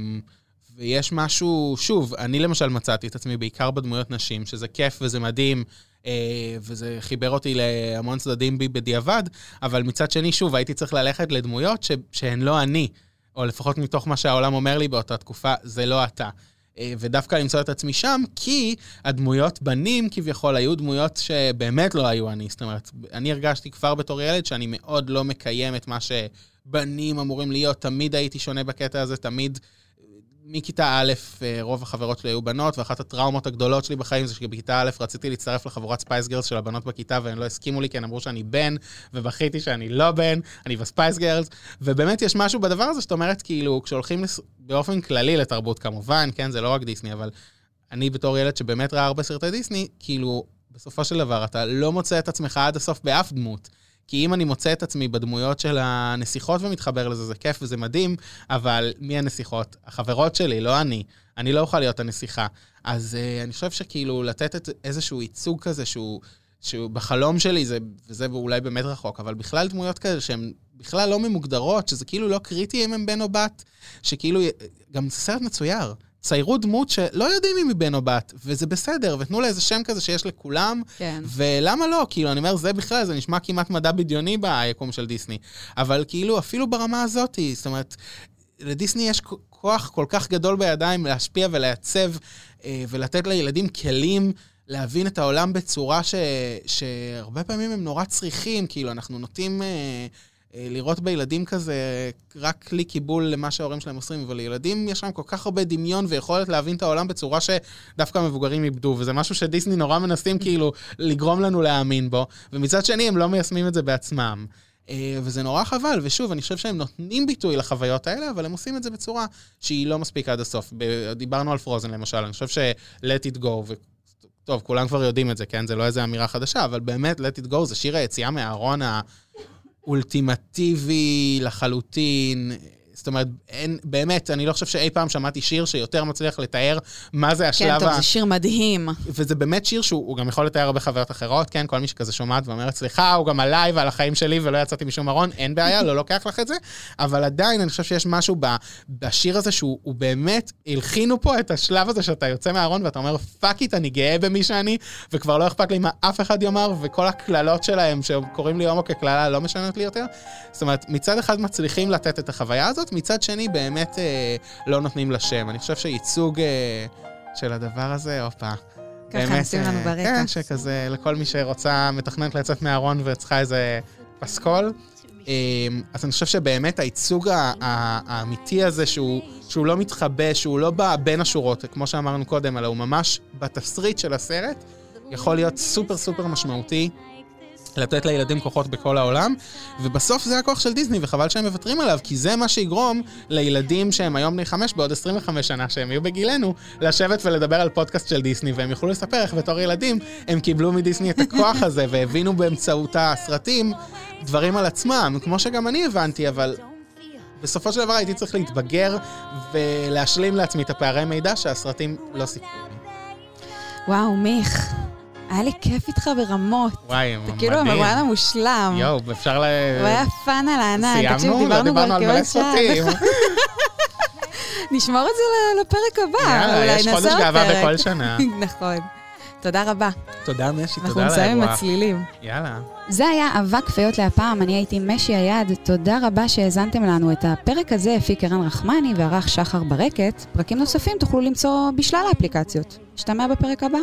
ויש משהו, שוב, אני למשל מצאתי את עצמי בעיקר בדמויות נשים, שזה כיף וזה מדהים, וזה חיבר אותי להמון צדדים בי בדיעבד, אבל מצד שני, שוב, הייתי צריך ללכת לדמויות ש, שהן לא אני, או לפחות מתוך מה שהעולם אומר לי באותה תקופה, זה לא אתה. אה, ודווקא למצוא את עצמי שם, כי הדמויות בנים כביכול היו דמויות שבאמת לא היו אני. זאת אומרת, אני הרגשתי כבר בתור ילד שאני מאוד לא מקיים את מה שבנים אמורים להיות. תמיד הייתי שונה בקטע הזה, תמיד... מכיתה א', אה, רוב החברות שלי היו בנות, ואחת הטראומות הגדולות שלי בחיים זה שבכיתה א' רציתי להצטרף לחבורת Spice Girls של הבנות בכיתה, והן לא הסכימו לי כי הן אמרו שאני בן, ובכיתי שאני לא בן, אני ב Spice Girls, ובאמת יש משהו בדבר הזה שאת אומרת, כאילו, כשהולכים לס... באופן כללי לתרבות כמובן, כן, זה לא רק דיסני, אבל אני בתור ילד שבאמת ראה הרבה סרטי דיסני, כאילו, בסופו של דבר אתה לא מוצא את עצמך עד הסוף באף דמות. כי אם אני מוצא את עצמי בדמויות של הנסיכות ומתחבר לזה, זה כיף וזה מדהים, אבל מי הנסיכות? החברות שלי, לא אני. אני לא אוכל להיות הנסיכה. אז אה, אני חושב שכאילו לתת את איזשהו ייצוג כזה שהוא שבחלום שלי, זה, וזה אולי באמת רחוק, אבל בכלל דמויות כאלה שהן בכלל לא ממוגדרות, שזה כאילו לא קריטי אם הם בן או בת, שכאילו, גם זה סרט מצויר. ציירו דמות שלא יודעים אם היא בן או בת, וזה בסדר, ותנו לה איזה שם כזה שיש לכולם, כן. ולמה לא? כאילו, אני אומר, זה בכלל, זה נשמע כמעט מדע בדיוני ביקום של דיסני. אבל כאילו, אפילו ברמה הזאת, זאת אומרת, לדיסני יש כוח כל כך גדול בידיים להשפיע ולעצב אה, ולתת לילדים כלים להבין את העולם בצורה ש, שהרבה פעמים הם נורא צריכים, כאילו, אנחנו נוטים אה, אה, לראות בילדים כזה רק כלי קיבול למה שההורים שלהם עושים, אבל לילדים יש להם כל כך הרבה דמיון ויכולת להבין את העולם בצורה שדווקא מבוגרים איבדו, וזה משהו שדיסני נורא מנסים כאילו לגרום לנו להאמין בו, ומצד שני הם לא מיישמים את זה בעצמם. אה, וזה נורא חבל, ושוב, אני חושב שהם נותנים ביטוי לחוויות האלה, אבל הם עושים את זה בצורה שהיא לא מספיק עד הסוף. דיברנו על פרוזן למשל, אני חושב ש-let it go, ו... טוב, כולם כבר יודעים את זה, כן? זה לא איזה אמירה חדשה, אבל באמת, let it go זה שיר היציאה מהארון האולטימטיבי לחלוטין. זאת אומרת, אין, באמת, אני לא חושב שאי פעם שמעתי שיר שיותר מצליח לתאר מה זה השלב ה... כן, טוב, זה שיר מדהים. וזה באמת שיר שהוא גם יכול לתאר הרבה חוויות אחרות, כן? כל מי שכזה שומעת ואומרת, סליחה, הוא גם עליי ועל החיים שלי ולא יצאתי משום ארון, אין בעיה, לא לוקח לך את זה. אבל עדיין, אני חושב שיש משהו ב, בשיר הזה שהוא באמת, הלחינו פה את השלב הזה שאתה יוצא מהארון ואתה אומר, fuck it, אני גאה במי שאני, וכבר לא אכפת לי מה אף אחד יאמר, וכל הקללות שלהם, שקוראים לי הומו כקללה, לא משנות לי יותר. זאת אומרת, מצד אחד מצליחים לתת את החוויה הזאת, מצד שני באמת אה, לא נותנים לה שם. אני חושב שייצוג אה, של הדבר הזה, הופה. ככה נשים לנו ברקע. כן, שכזה, לכל מי שרוצה, מתכננת לצאת מהארון וצריכה איזה פסקול. אה, אז אני חושב שבאמת הייצוג האמיתי הזה, שהוא, שהוא לא מתחבא, שהוא לא בא בין השורות, כמו שאמרנו קודם, אלא הוא ממש בתסריט של הסרט, יכול להיות סופר סופר משמעותי. לתת לילדים כוחות בכל העולם, ובסוף זה הכוח של דיסני, וחבל שהם מוותרים עליו, כי זה מה שיגרום לילדים שהם היום בני חמש, בעוד 25 שנה, שהם יהיו בגילנו, לשבת ולדבר על פודקאסט של דיסני, והם יוכלו לספר איך בתור ילדים הם קיבלו מדיסני את הכוח הזה, והבינו באמצעות הסרטים דברים על עצמם, כמו שגם אני הבנתי, אבל בסופו של דבר הייתי צריך להתבגר ולהשלים לעצמי את הפערי מידע שהסרטים לא סיפרו. וואו, מיך. היה לי כיף איתך ברמות. וואי, מדהים. אתה כאילו המרואיין המושלם. יואו, אפשר ל... הוא היה פאן על הענן. סיימנו? לא דיברנו על מלא סרטים. נשמור את זה לפרק הבא. יאללה, יש חודש גאווה בכל שנה. נכון. תודה רבה. תודה, משי, תודה אנחנו על נסיים עם. הצלילים. יאללה. זה היה אבק פיות להפעם, אני הייתי משי היד. תודה רבה שהאזנתם לנו. את הפרק הזה הפיק ערן רחמני וערך שחר ברקת. פרקים נוספים תוכלו למצוא בשלל האפליקציות. נשתמע בפרק הבא.